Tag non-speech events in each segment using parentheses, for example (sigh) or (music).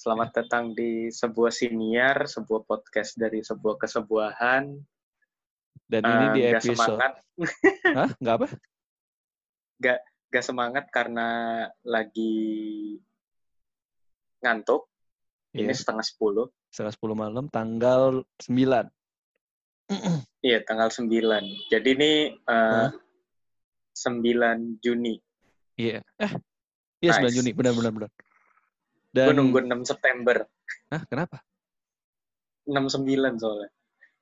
Selamat datang di sebuah siniar, sebuah podcast dari sebuah kesebuahan. Dan ini Eh, di episode. semangat, (laughs) Hah? Nggak apa? gak semangat karena lagi ngantuk. Ini Iya, setengah sepuluh. setengah 10 malam, tanggal 9. (clears throat) Iya, tanggal sembilan. Jadi ini eh, Hah? 9 Juni. Iya. Eh, iya 9 Nice. Juni, benar benar benar. Gue Dan nunggu 6 September. Hah, kenapa? 69 soalnya.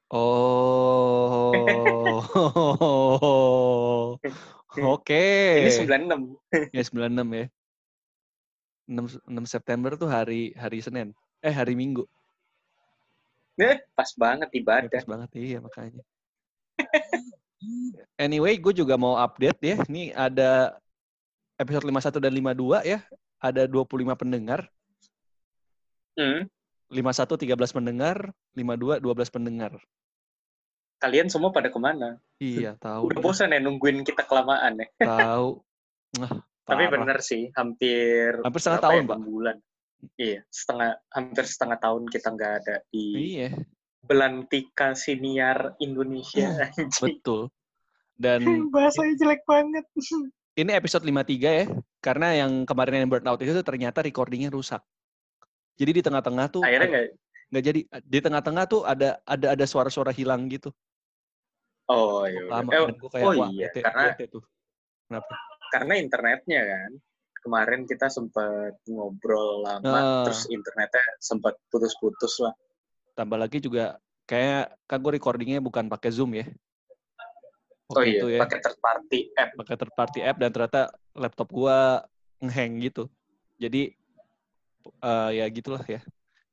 Oh. (laughs) Oke. Ini 96. Ya 96 ya. 6, 6 September tuh hari hari Senin. Eh, hari Minggu. Eh, pas banget Ya, ibadah. pas banget iya makanya. (laughs) Anyway, gue juga mau update ya. Ini ada episode 51 dan 52 ya. Ada 25 pendengar. Hmm. 51 13 pendengar, 52 12 pendengar. Kalian semua pada ke mana? Iya, (laughs) tahu. Udah dah, bosan ya nungguin kita kelamaan ya. (laughs) Tahu. Nah, Tapi bener sih, hampir Hampir setengah berapa tahun, ya, Pak. bulan. Iya, setengah hampir setengah tahun kita nggak ada di Iya, Belantika Siniar Indonesia. Betul. Dan (laughs) Bahasanya jelek banget. ini episode 53 ya. Karena yang kemarin yang burnout itu ternyata recordingnya rusak. Jadi di tengah-tengah tuh Akhirnya nggak. nggak jadi di tengah-tengah tuh ada ada ada suara-suara hilang gitu. Oh iya. Lama Eh, dan gue kayak oh iya, bete, karena- bete tuh. Kenapa? karena internetnya kan. Kemarin kita sempat ngobrol lama, Ah. terus internetnya sempat putus-putus lah. Tambah lagi juga kayak kan gue recordingnya bukan pakai Zoom ya. Oh Waktu iya, itu ya, pakai third party app. pakai third party app dan ternyata laptop gua ngehang gitu. Jadi eh, ya gitulah ya.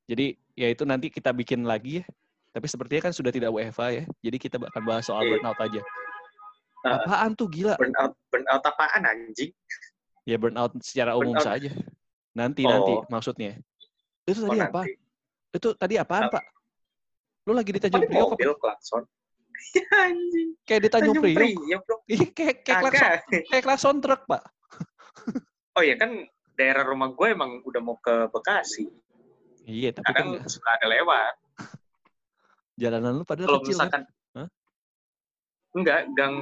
Jadi ya itu nanti kita bikin lagi ya. Tapi sepertinya kan sudah tidak WFA ya. Jadi kita akan bahas soal Iya. burnout aja. Ah. Apaan tuh gila? Burnout, burnout apaan anjing? Ya burnout secara umum Burnout. saja. Nanti Oh. nanti maksudnya. Itu Oh, tadi apa? nanti. Itu tadi apaan, Apa? Pak? Lu lagi di Tanjung Priok apa? klakson. (laughs) Ya anjing. Kayak di Tanjung, Priok. Ih, kayak kayak klakson, kayak klakson truk, Pak. Oh iya kan daerah rumah gue emang udah mau ke Bekasi. Iya, tapi kan Kadang suka ada lewat. (laughs) jalanan lu padahal Kalau kecil kan. misalkan Hah? enggak, gang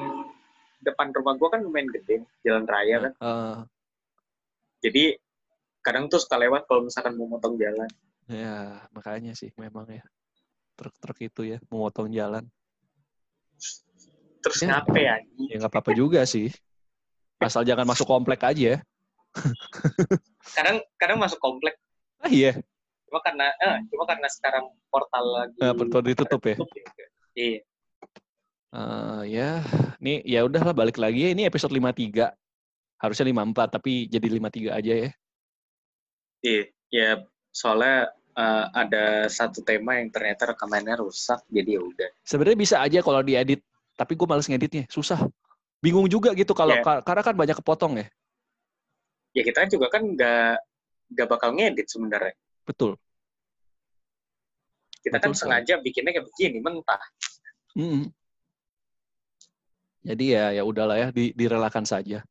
depan rumah gue kan lumayan gede, jalan raya kan. Eh, Jadi kadang tuh suka lewat kalau misalkan mau motong jalan. Ya, makanya sih memang ya. Truk-truk itu ya, memotong jalan. Terus Ya. ngape ya? Ya nggak apa-apa juga sih. Asal jangan masuk komplek aja. Kadang kadang masuk komplek. Ah iya, Cuma karena eh, cuma karena sekarang portal lagi nah, portal ditutup ya. tutup ya. Iya. Eh, ya, nih ya udahlah balik lagi ya. Ini episode 53. Harusnya 54 tapi jadi 53 aja ya. Iya, ya soalnya eh, ada satu tema yang ternyata rekamannya rusak, jadi ya udah. Sebenarnya bisa aja kalau diedit, tapi gue males ngeditnya, susah. Bingung juga gitu kalau ka- karena kan banyak kepotong ya. Ya kita juga kan nggak nggak bakal ngedit sebenarnya. Betul. Kita kan Betul sekali. sengaja bikinnya kayak begini, mentah. Mm-mm. Jadi ya ya udahlah ya, di, direlakan saja.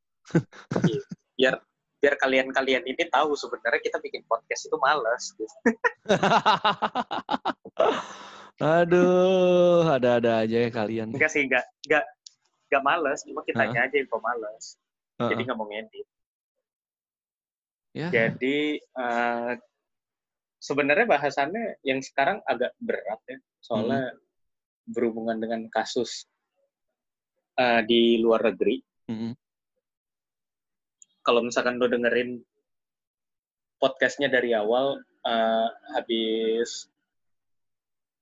Biar biar kalian-kalian ini tahu sebenarnya kita bikin podcast itu males. gitu. (laughs) Aduh, ada-ada aja ya kalian. Enggak sih, enggak enggak enggak males, cuma kitanya aja yang pemalas. Jadi Heeh. nggak mau ngedit. Ya, Jadi eh, sebenarnya bahasannya yang sekarang agak berat ya, soalnya berhubungan dengan kasus eh, di luar negeri. mm-mm. Kalau misalkan lo dengerin podcastnya dari awal, eh, habis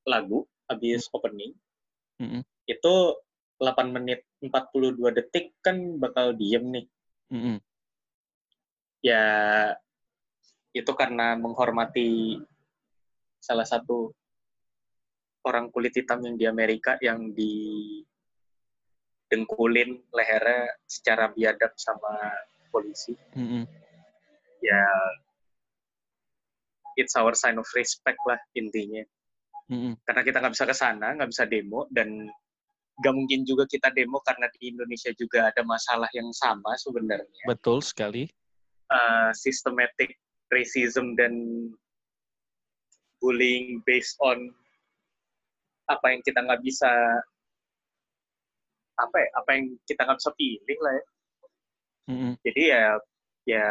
lagu, habis opening, Mm-mm. itu 8 menit 42 detik kan bakal diem nih. Mm-mm. Ya itu karena menghormati salah satu orang kulit hitam yang di Amerika yang didengkulin lehernya secara biadab sama polisi. Mm-mm. Ya it's our sign of respect lah intinya. Mm-mm. Karena kita nggak bisa ke sana, nggak bisa demo dan nggak mungkin juga kita demo karena di Indonesia juga ada masalah yang sama sebenarnya. Betul sekali. Uh, systematic racism dan bullying based on apa yang kita nggak bisa apa ya apa yang kita nggak bisa pilih lah ya Mm-mm. jadi ya ya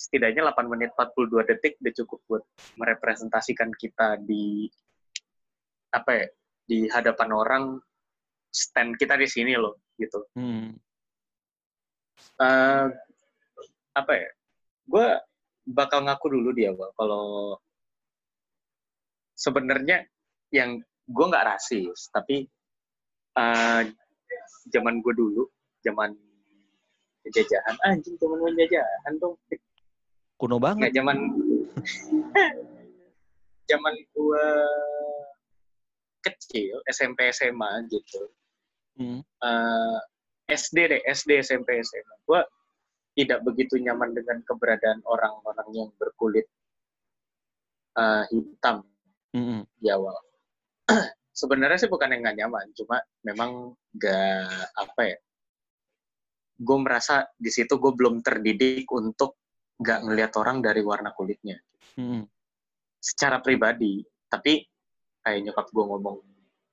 setidaknya 8 menit 42 detik udah cukup buat merepresentasikan kita di apa ya di hadapan orang stand kita di sini loh gitu Mm. Eh, apa ya gue bakal ngaku dulu di awal kalau sebenarnya yang gue nggak rasis tapi eh, zaman gue dulu zaman penjajahan anjing zaman penjajahan dong Kuno nggak banget. zaman (laughs) zaman gue kecil SMP SMA gitu Mm. eh, SD deh SD SMP SMA gue tidak begitu nyaman dengan keberadaan orang-orang yang berkulit eh, hitam Mm-mm. di awal (clears throat) sebenarnya sih bukan yang nggak nyaman cuma memang gak apa ya gue merasa di situ gue belum terdidik untuk gak ngelihat orang dari warna kulitnya Mm-mm. secara pribadi tapi kayak nyokap gue ngomong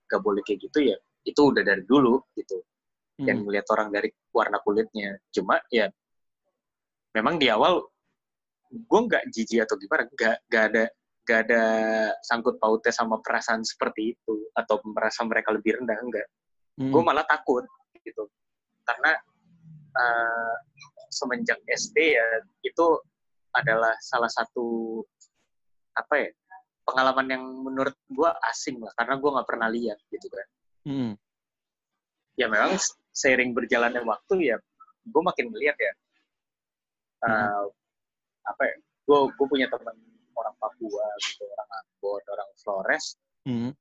gak boleh kayak gitu ya itu udah dari dulu gitu dan Mm. melihat orang dari warna kulitnya cuma ya memang di awal gue nggak jijik atau gimana nggak nggak ada nggak ada sangkut pautnya sama perasaan seperti itu atau merasa mereka lebih rendah enggak Mm. gue malah takut gitu karena eh, semenjak SD ya itu adalah salah satu apa ya pengalaman yang menurut gue asing lah karena gue nggak pernah lihat gitu kan Mm. ya memang seiring berjalannya waktu ya gue makin melihat ya eh, apa ya gue gue punya teman orang Papua gitu orang Ambon orang Flores Mm.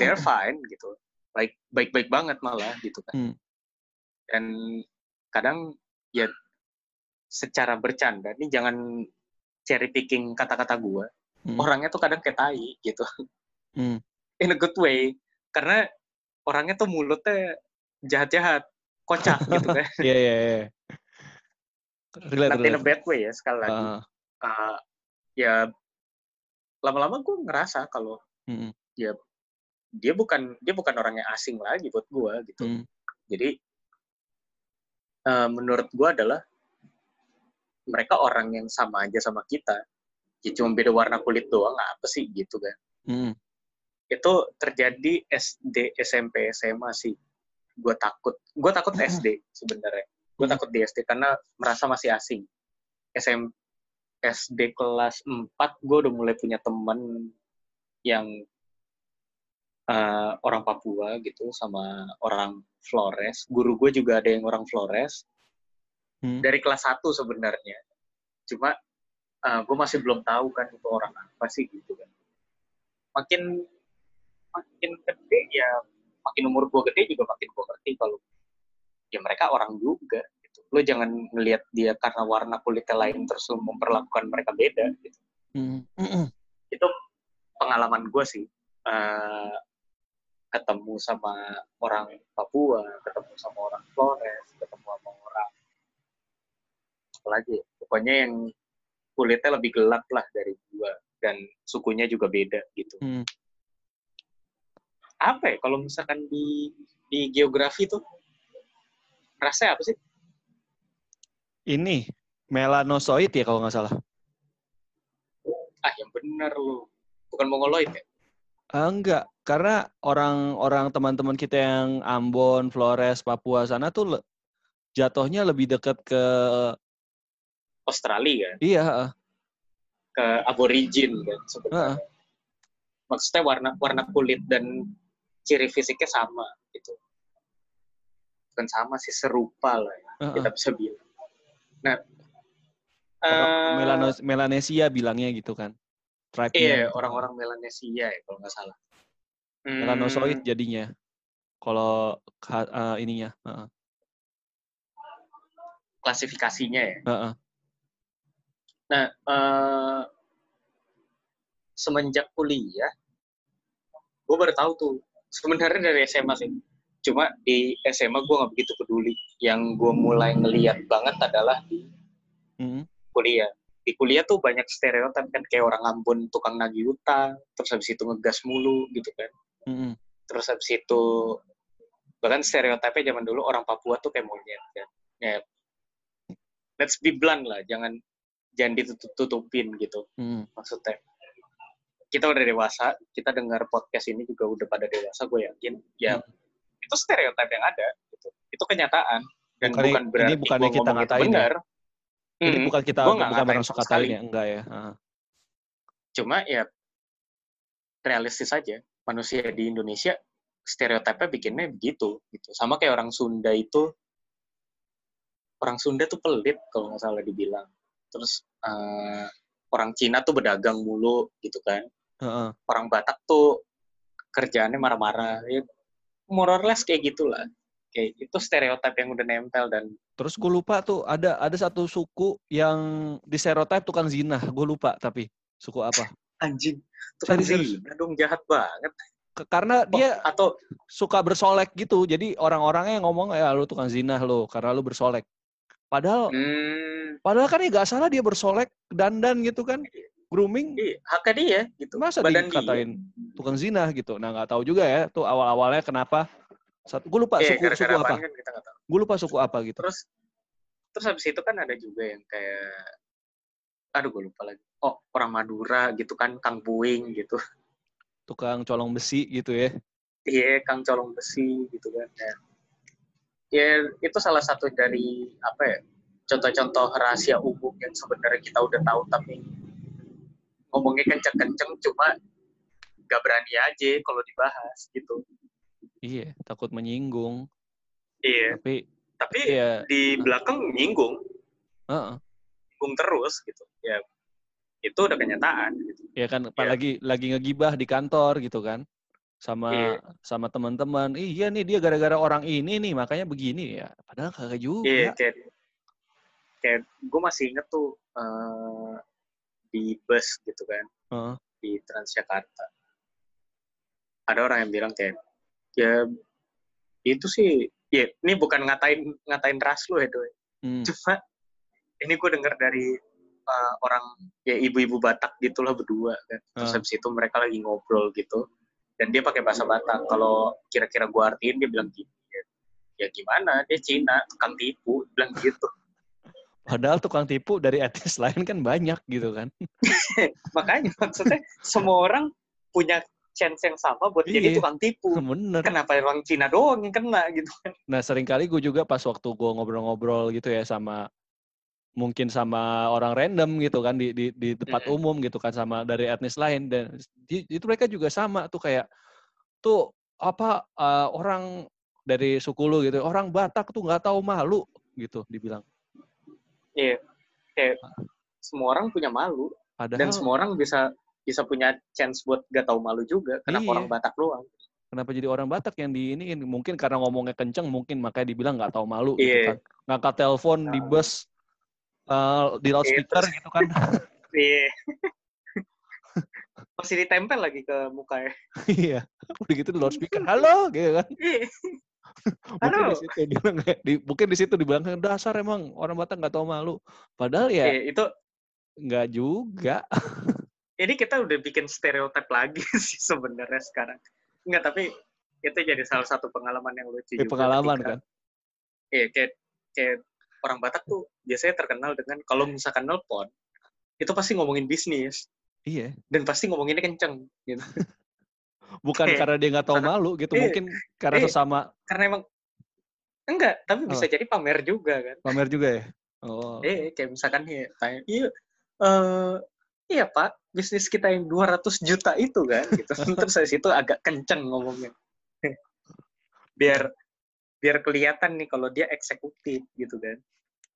they're fine gitu baik baik baik banget malah gitu kan Hmm. dan kadang ya secara bercanda nih jangan cherry picking kata-kata gue Hmm. orangnya tuh kadang kayak tai gitu Hmm. in a good way karena orangnya tuh mulutnya jahat-jahat kocak gitu (laughs) kan Iya, iya, iya. Relate, not in a relate. bad way ya sekali lagi. Ah, Uh, ya lama-lama gue ngerasa kalau mm, dia bukan dia bukan orang yang asing lagi buat gue gitu. Mm, jadi eh, menurut gue adalah mereka orang yang sama aja sama kita. Ya cuma beda warna kulit doang apa sih gitu kan. Mm, itu terjadi SD SMP SMA sih. Gue takut gue takut SD (laughs) sebenarnya gue Hmm. takut di SD karena merasa masih asing. SM SD kelas 4 gue udah mulai punya temen yang eh, orang Papua gitu sama orang Flores. Guru gue juga ada yang orang Flores. Mm. dari kelas 1 sebenarnya. Cuma gue masih belum tahu kan itu orang apa sih gitu kan. Makin makin gede ya makin umur gue gede juga makin gue ngerti kalau ya mereka orang juga gitu lo jangan ngelihat dia karena warna kulitnya lain terus lo memperlakukan mereka beda gitu Mm, mm, itu pengalaman gue sih Eh, ketemu sama orang Papua ketemu sama orang Flores ketemu sama orang apa lagi ya? pokoknya yang kulitnya lebih gelap lah dari gua dan sukunya juga beda gitu mm. apa ya kalau misalkan di di geografi tuh rasanya apa sih? Ini melanosoid ya kalau nggak salah. ah yang bener lu. Bukan mongoloid ya? Ah, enggak, karena orang-orang teman-teman kita yang Ambon, Flores, Papua sana tuh le- jatuhnya lebih dekat ke Australia. Iya, ke aborigin kan sebenarnya. Maksudnya warna warna kulit dan ciri fisiknya sama gitu bukan sama sih serupa lah ya, ah, kita ah. bisa bilang nah eh, Melanos- Melanesia bilangnya gitu kan. Tribe-nya. iya orang-orang Melanesia ya kalau nggak salah Hmm, Melanosoid jadinya. Kalau ka- ah, ininya. ah, klasifikasinya ya ah, ah. Nah, eh, semenjak kuliah, gue baru tahu tuh. Sebenarnya dari SMA sih. Cuma di SMA gue nggak begitu peduli. Yang gue mulai ngeliat banget adalah di Mm, kuliah. di kuliah tuh banyak stereotip kan kayak orang Ambon tukang nagih utang, terus habis itu ngegas mulu gitu kan. Mm-mm. Terus habis itu bahkan stereotipnya zaman dulu orang Papua tuh kayak monyet kan. Ya, let's be blunt lah, jangan jangan ditutup-tutupin gitu Mm. maksudnya. Kita udah dewasa, kita dengar podcast ini juga udah pada dewasa, gue yakin. Ya, itu stereotip yang ada gitu. Itu kenyataan dan Bukannya- bukan berarti ini bukannya kita ngatain ya? benar. Ini Mm-mm. bukan kita Gua bukan sekali. ya, enggak ya. Heeh. Cuma ya realistis aja. Manusia di Indonesia stereotipnya bikinnya begitu gitu. Sama kayak orang Sunda itu orang Sunda tuh pelit kalau nggak salah dibilang. Terus eh, orang Cina tuh berdagang mulu gitu kan. Heeh. Orang Batak tuh kerjaannya marah-marah. Ya, more or less kayak gitulah. Kayak itu stereotip yang udah nempel dan Terus gue lupa tuh ada ada satu suku yang di stereotip tukang zina. Gue lupa tapi suku apa? anjing itu kan Serius, zina dong jahat banget. Karena dia Oh, atau suka bersolek gitu. Jadi orang-orangnya ngomong ya lu tukang zina lu karena lu bersolek. Padahal hmm, padahal kan ya gak salah dia bersolek dandan gitu kan. Grooming iya, haknya dia gitu. masa Badan dia. dikatain tukang zina gitu. Nah nggak tahu juga ya tuh awal-awalnya kenapa. Satu, gue lupa Iya, suku gara-gara suku apa. kan kita nggak tahu. Gue lupa suku apa gitu. Terus terus habis itu kan ada juga yang kayak aduh gue lupa lagi. Oh, orang Madura gitu kan, Kang Buing gitu. Tukang colong besi gitu ya. Iya, Kang Colong Besi gitu kan. Ya, ya itu salah satu dari apa ya? Contoh-contoh rahasia umum yang sebenarnya kita udah tahu tapi ngomongnya kenceng-kenceng cuma gak berani aja kalau dibahas gitu. Iya, takut menyinggung. Iya, Tapi tapi ya, di belakang nyinggung, heeh. nyinggung terus gitu. Ya itu udah kenyataan gitu. ya kan Iya. apalagi lagi ngegibah di kantor gitu kan. Sama Iya. sama teman-teman. Iya nih dia gara-gara orang ini nih makanya begini ya. Padahal kagak juga. Iya, kayak kayak gue masih inget tuh eh, di bus gitu kan Heeh. di Transjakarta. Ada orang yang bilang kayak ya itu sih ya ini bukan ngatain ngatain ras lu ya Doi. Hmm. Cuma ini gue dengar dari eh, orang ya ibu-ibu Batak gitulah berdua kan. Terus habis itu mereka lagi ngobrol gitu dan dia pakai bahasa Batak. Kalau kira-kira gue artiin dia bilang gini ya, ya gimana dia Cina tukang tipu bilang gitu. Padahal tukang tipu dari etnis lain kan banyak gitu kan. (laughs) Makanya maksudnya semua orang punya chance yang sama buat jadi Iya. tukang tipu. Bener. Kenapa orang Cina doang yang kena gitu kan? Nah sering kali gue juga pas waktu gue ngobrol-ngobrol gitu ya sama mungkin sama orang random gitu kan di di, di tempat Mm-mm. umum gitu kan sama dari etnis lain dan di- itu mereka juga sama tuh kayak tuh apa eh, orang dari suku lu gitu orang Batak tuh nggak tahu malu gitu dibilang Iya. Kayak semua orang punya malu padahal dan semua orang bisa bisa punya chance buat gak tahu malu juga. Kenapa Iya. orang Batak doang? kenapa jadi orang Batak yang di ini mungkin karena ngomongnya kenceng mungkin makanya dibilang nggak tahu malu gitu Iya. kan ngangkat telepon di bus eh, di loudspeaker terus- gitu kan (laughs) Iya. Masih ditempel lagi ke mukanya. (laughs) iya udah gitu di loudspeaker halo gitu kan Iya. (laughs) mungkin di situ dibilang di, mungkin di situ dibilang "Eh, dasar emang orang Batak nggak tahu malu padahal ya Iya, itu nggak juga ini kita udah bikin stereotip lagi (laughs) sih sebenarnya sekarang. Enggak, tapi itu jadi salah satu pengalaman yang lucu Ya, juga. pengalaman ketika- kan Iya, kayak, kayak orang Batak tuh biasanya terkenal dengan kalau misalkan nelpon, itu pasti ngomongin bisnis iya dan pasti ngomonginnya kenceng gitu. (laughs) bukan Iya. karena dia nggak tahu malu gitu iya. mungkin karena Iya. sesama Karena emang enggak, tapi bisa jadi pamer juga kan. pamer juga ya oh Eh, kayak misalkan ya, tanya, iya, eh, iya Pak, bisnis kita yang 200 juta itu kan, gitu. (laughs) Terus dari situ agak kenceng ngomongnya. (laughs) biar biar kelihatan nih kalau dia eksekutif gitu kan.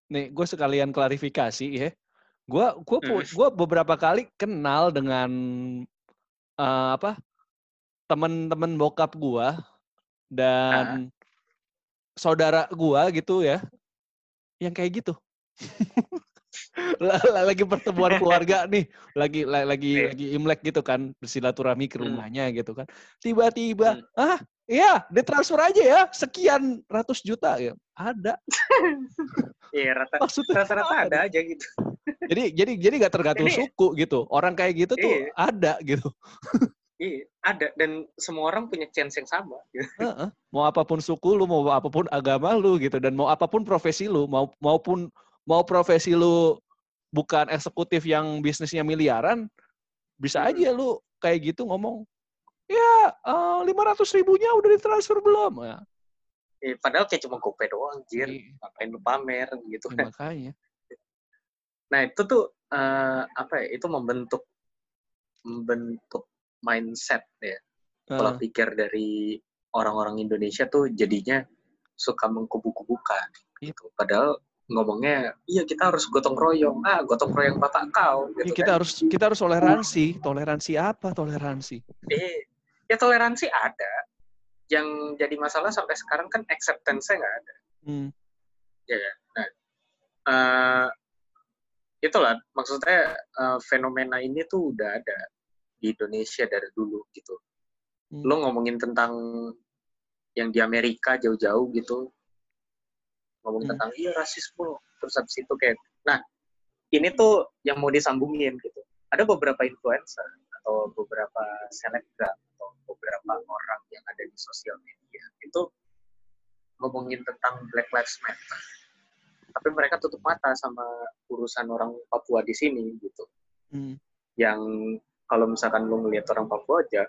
nih gue sekalian klarifikasi ya gue gue gue beberapa kali kenal dengan eh, apa teman-teman bokap gue dan saudara gue gitu ya yang kayak gitu (laughs) lagi pertemuan keluarga nih lagi la- lagi Iya. lagi imlek gitu kan bersilaturahmi ke Hmm. rumahnya gitu kan tiba-tiba ah iya ditransfer aja ya sekian ratus juta ya ada Iya, rata maksudnya rata-rata apa ada aja gitu. jadi jadi jadi nggak tergantung Ini- suku gitu. Orang kayak gitu tuh Iya. ada gitu. Iya, ada dan semua orang punya chance yang sama. gitu. Heeh. Mau apa pun suku lu, mau apa pun agama lu gitu, dan mau apa pun profesi lu, mau maupun mau profesi lu bukan eksekutif yang bisnisnya miliaran, bisa Hmm. aja lu kayak gitu ngomong, ya lima ratus ribunya udah ditransfer belum? Ya, Eh, padahal kayak cuma gope doang, anjir. iya, Ngapain lu pamer gitu kan. makanya. Nah, itu tuh eh, apa ya? Itu membentuk membentuk mindset ya. Pola Heeh. pikir dari orang-orang Indonesia tuh jadinya suka mengkubu-kubukan Iya. gitu. Padahal ngomongnya, iya kita harus gotong royong. Ah, gotong royong bapak kau Iya, gitu kita kan. harus kita harus toleransi. Toleransi apa? Toleransi. Eh, ya toleransi ada. Yang jadi masalah sampai sekarang kan acceptance-nya nggak ada. Hmm. Eh, itulah maksudnya eh, fenomena ini tuh udah ada di Indonesia dari dulu gitu. Hmm. Lo ngomongin tentang yang di Amerika jauh-jauh gitu, ngomong Hmm. tentang iya rasisme, terus habis itu kayak, nah ini tuh yang mau disambungin gitu. Ada beberapa influencer atau beberapa selebgram atau beberapa orang yang ada di sosial media itu ngomongin tentang Black Lives Matter. Tapi mereka tutup mata sama urusan orang Papua di sini gitu. Hmm. Yang kalau misalkan lu ngelihat orang Papua aja,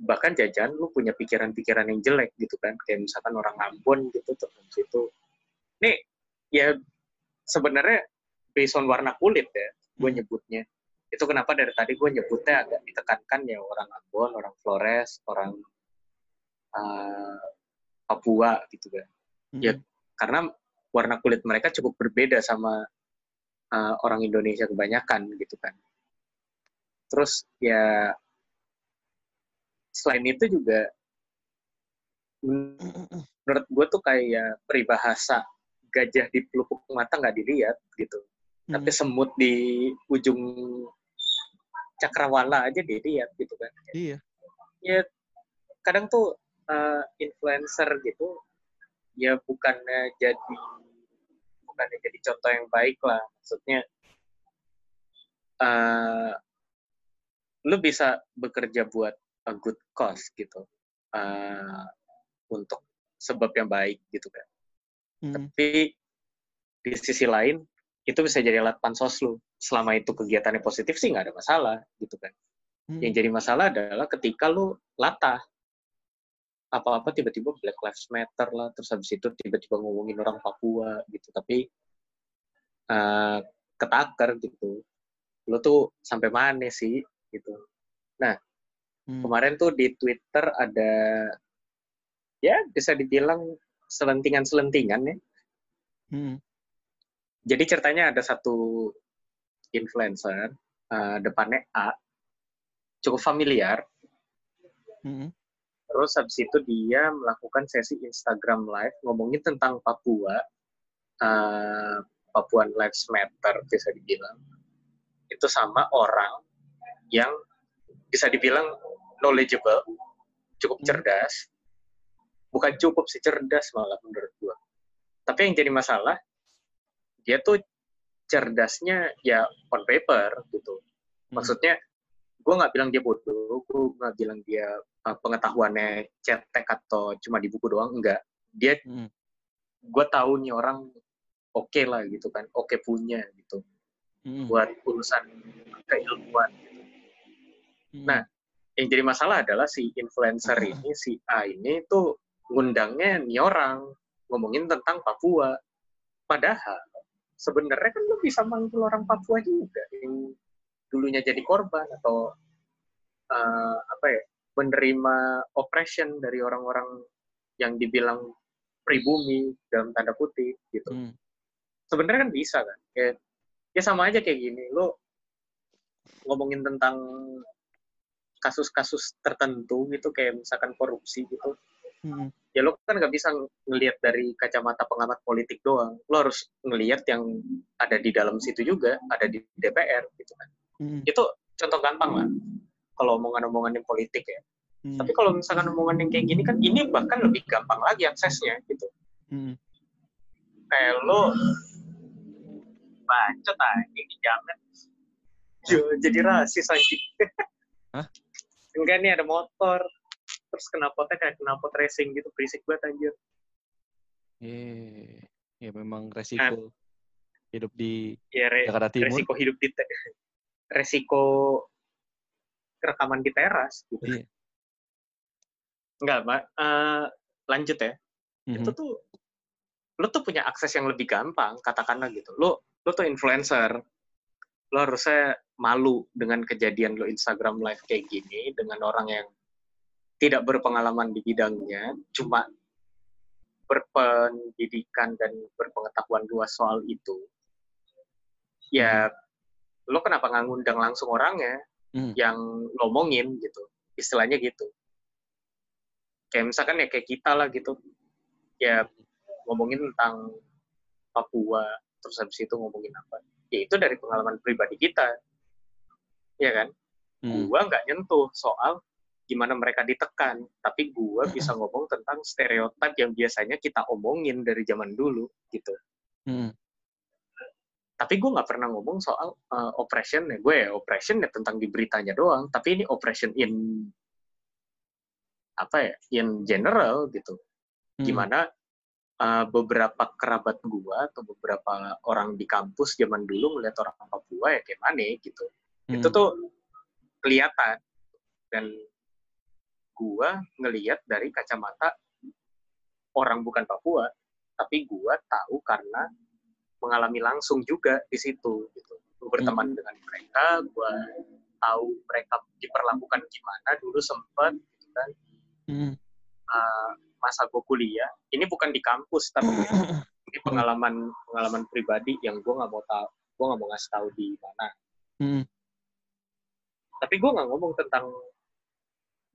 bahkan jajan lu punya pikiran-pikiran yang jelek gitu kan. Kayak misalkan orang Ambon gitu terus itu. Nih, ya sebenarnya based on warna kulit ya, gue nyebutnya. Itu kenapa dari tadi gue nyebutnya agak ditekankan ya orang Ambon, orang Flores, orang uh, Papua gitu kan Hmm. Ya. karena warna kulit mereka cukup berbeda sama uh, orang Indonesia kebanyakan gitu kan. Terus ya selain itu juga men- menurut gue tuh kayak peribahasa gajah di pelupuk mata nggak dilihat gitu, Hmm. tapi semut di ujung cakrawala aja dilihat gitu kan. Iya. Ya kadang tuh uh, influencer gitu ya bukannya jadi bukannya jadi contoh yang baik lah maksudnya eh lu bisa bekerja buat a good cause gitu eh untuk sebab yang baik gitu kan Hmm. tapi di sisi lain itu bisa jadi alat pansos lu selama itu kegiatannya positif sih nggak ada masalah gitu kan Hmm. yang jadi masalah adalah ketika lu latah apa-apa tiba-tiba Black Lives Matter lah, terus habis itu tiba-tiba ngomongin orang Papua gitu, tapi eh ketaker gitu. Lu tuh sampai mana sih gitu. Hmm. Kemarin tuh di Twitter ada ya bisa dibilang selentingan-selentingan ya. Hmm. Jadi ceritanya ada satu influencer eh, depannya A cukup familiar Hmm. Terus habis itu dia melakukan sesi Instagram Live ngomongin tentang Papua, eh, Papuan Lives Matter bisa dibilang. Itu sama orang yang bisa dibilang knowledgeable, cukup Hmm. cerdas. Bukan cukup sih cerdas malah menurut gua. Tapi yang jadi masalah, dia tuh cerdasnya ya on paper gitu. Hmm. Maksudnya, gue nggak bilang dia bodoh, gue nggak bilang dia uh, pengetahuannya cetek atau cuma di buku doang, enggak. Dia, Hmm. gue tahu nih orang oke lah gitu kan, oke punya gitu, Hmm. buat urusan keilmuan. Gitu. Hmm. Nah, Yang jadi masalah adalah si influencer ini, si A ini tuh ngundangnya nih orang ngomongin tentang Papua. Padahal sebenarnya kan lu bisa manggil orang Papua juga yang dulunya jadi korban atau eh, apa ya menerima oppression dari orang-orang yang dibilang pribumi dalam tanda kutip gitu. Hmm. Sebenarnya kan bisa kan, kayak ya sama aja kayak gini, lo ngomongin tentang kasus-kasus tertentu gitu kayak misalkan korupsi gitu Hmm. ya lo kan nggak bisa ngelihat dari kacamata pengamat politik doang lo harus ngelihat yang ada di dalam situ juga ada di DPR gitu kan Hmm. itu contoh gampang lah kalau omongan-omongan yang politik ya Hmm. tapi kalau misalkan omongan yang kayak gini kan ini bahkan lebih gampang lagi aksesnya gitu Hmm. kayak lo bacot aja jangan Jo, jadi rasis aja Hah? Enggak nih ada motor. Terus knalpotnya kayak knalpot racing gitu berisik banget anjir. Eh, ya memang resiko hidup di ya re- Jakarta Timur. resiko hidup di resiko rekaman di teras gitu. Iya. enggak mbak Eh, lanjut ya. Mhm. itu tuh lo tuh punya akses yang lebih gampang katakanlah gitu. Lo lo tuh influencer lo harusnya malu dengan kejadian lo Instagram live kayak gini dengan orang yang tidak berpengalaman di bidangnya cuma berpendidikan dan berpengetahuan luas soal itu ya lo kenapa nggak ngundang langsung orangnya Hmm. yang ngomongin gitu istilahnya gitu. Kayak misalkan ya kayak kita lah gitu. Ya ngomongin tentang Papua terus habis itu ngomongin apa ya itu dari pengalaman pribadi kita ya kan Hmm. gua nggak nyentuh soal gimana mereka ditekan tapi gua bisa ngomong tentang stereotip yang biasanya kita omongin dari zaman dulu gitu Hmm. tapi gue nggak pernah ngomong soal uh, oppression ya gue ya oppression ya tentang di beritanya doang tapi ini oppression in apa ya in general gitu Hmm. Uh, beberapa kerabat gua atau beberapa orang di kampus zaman dulu melihat orang Papua ya kayak mana gitu. Hmm. itu tuh kelihatan. Dan gua ngelihat dari kacamata orang bukan Papua tapi gua tahu karena mengalami langsung juga di situ gitu. Gua berteman dengan mereka gua tahu mereka diperlakukan gimana. Dulu sempat gitu kan. Hmm. uh, masa gue kuliah ini bukan di kampus tapi (laughs) ini pengalaman pengalaman pribadi yang gue nggak mau tahu gue nggak mau ngasih tahu di mana. Hmm. tapi gue nggak ngomong tentang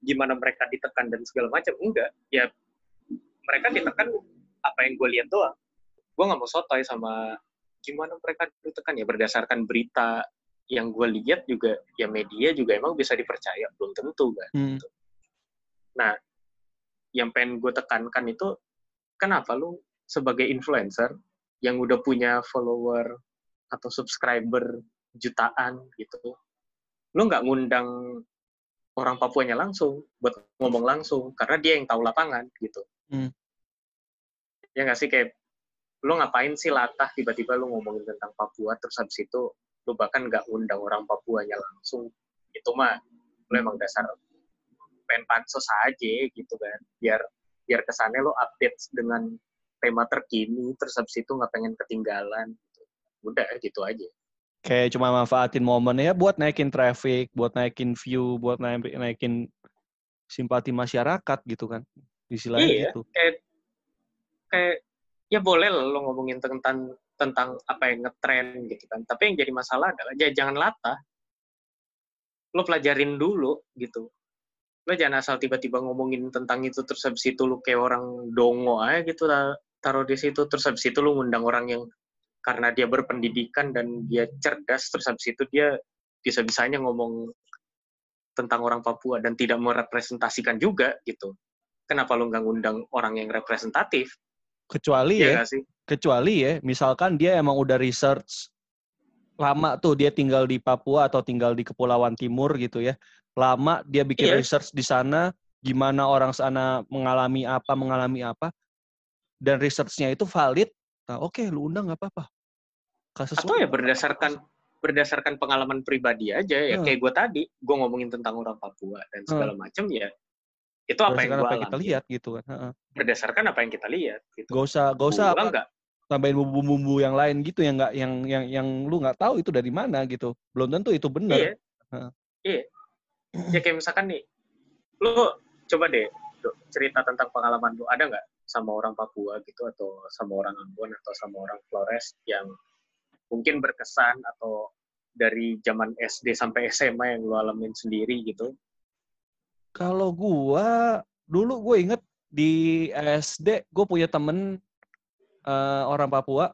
gimana mereka ditekan dan segala macam enggak. Ya mereka ditekan apa yang gue lihat doang. Gue nggak mau sotoy sama gimana mereka ditekan. Ya berdasarkan berita yang gue lihat juga ya media juga emang bisa dipercaya belum tentu kan. Hmm. Nah, yang pengen gue tekankan itu, kenapa lu sebagai influencer yang udah punya follower atau subscriber jutaan gitu, lu nggak ngundang orang Papuanya langsung buat ngomong langsung karena dia yang tahu lapangan gitu. Hmm. Ya nggak sih kayak lu ngapain sih latah tiba-tiba lu ngomongin tentang Papua terus habis itu lu bahkan nggak ngundang orang Papuanya langsung itu mah lu emang dasar pengen pansos aja gitu kan biar biar kesannya lo update dengan tema terkini terus habis itu nggak pengen ketinggalan gitu. udah gitu aja Kayak cuma manfaatin momen ya buat naikin traffic, buat naikin view, buat naik- naikin simpati masyarakat gitu kan. Istilahnya Iya. gitu. kayak kayak ya boleh lah lo ngomongin tentang tentang apa yang ngetren gitu kan tapi yang jadi masalah adalah ya jangan latah lo pelajarin dulu gitu lo jangan asal tiba-tiba ngomongin tentang itu terus habis itu lo kayak orang dongo aja gitu ta- taruh di situ. Terus habis itu lo ngundang orang yang karena dia berpendidikan dan dia cerdas terus habis itu dia bisa-bisanya ngomong tentang orang Papua dan tidak merepresentasikan juga gitu. Kenapa lo nggak ngundang orang yang representatif? Kecuali Iya ya, sih? kecuali ya, misalkan dia emang udah research lama tuh dia tinggal di Papua atau tinggal di Kepulauan Timur gitu ya. Lama dia bikin Iya. research di sana, gimana orang sana mengalami apa, mengalami apa. Dan researchnya itu valid. Nah, oke, lu undang nggak apa-apa. Kasus atau ya berdasarkan berdasarkan pengalaman pribadi aja ya Hmm. kayak gue tadi gue ngomongin tentang orang Papua dan segala macam ya itu apa yang gue apa yang kita lihat gitu kan. Heeh. berdasarkan apa yang kita lihat gitu Gak usah, gak usah Gua apa, nggak tambahin bumbu-bumbu yang lain gitu yang nggak yang yang yang lu nggak tahu itu dari mana gitu. Belum tentu itu iya benar. Heeh. iya ya kayak misalkan nih lu coba deh Dok, cerita tentang pengalaman lu ada nggak sama orang Papua gitu atau sama orang Ambon atau sama orang Flores yang mungkin berkesan atau dari zaman SD sampai SMA yang lu alamin sendiri gitu Kalau gua dulu gue inget di SD gue punya temen eh, orang Papua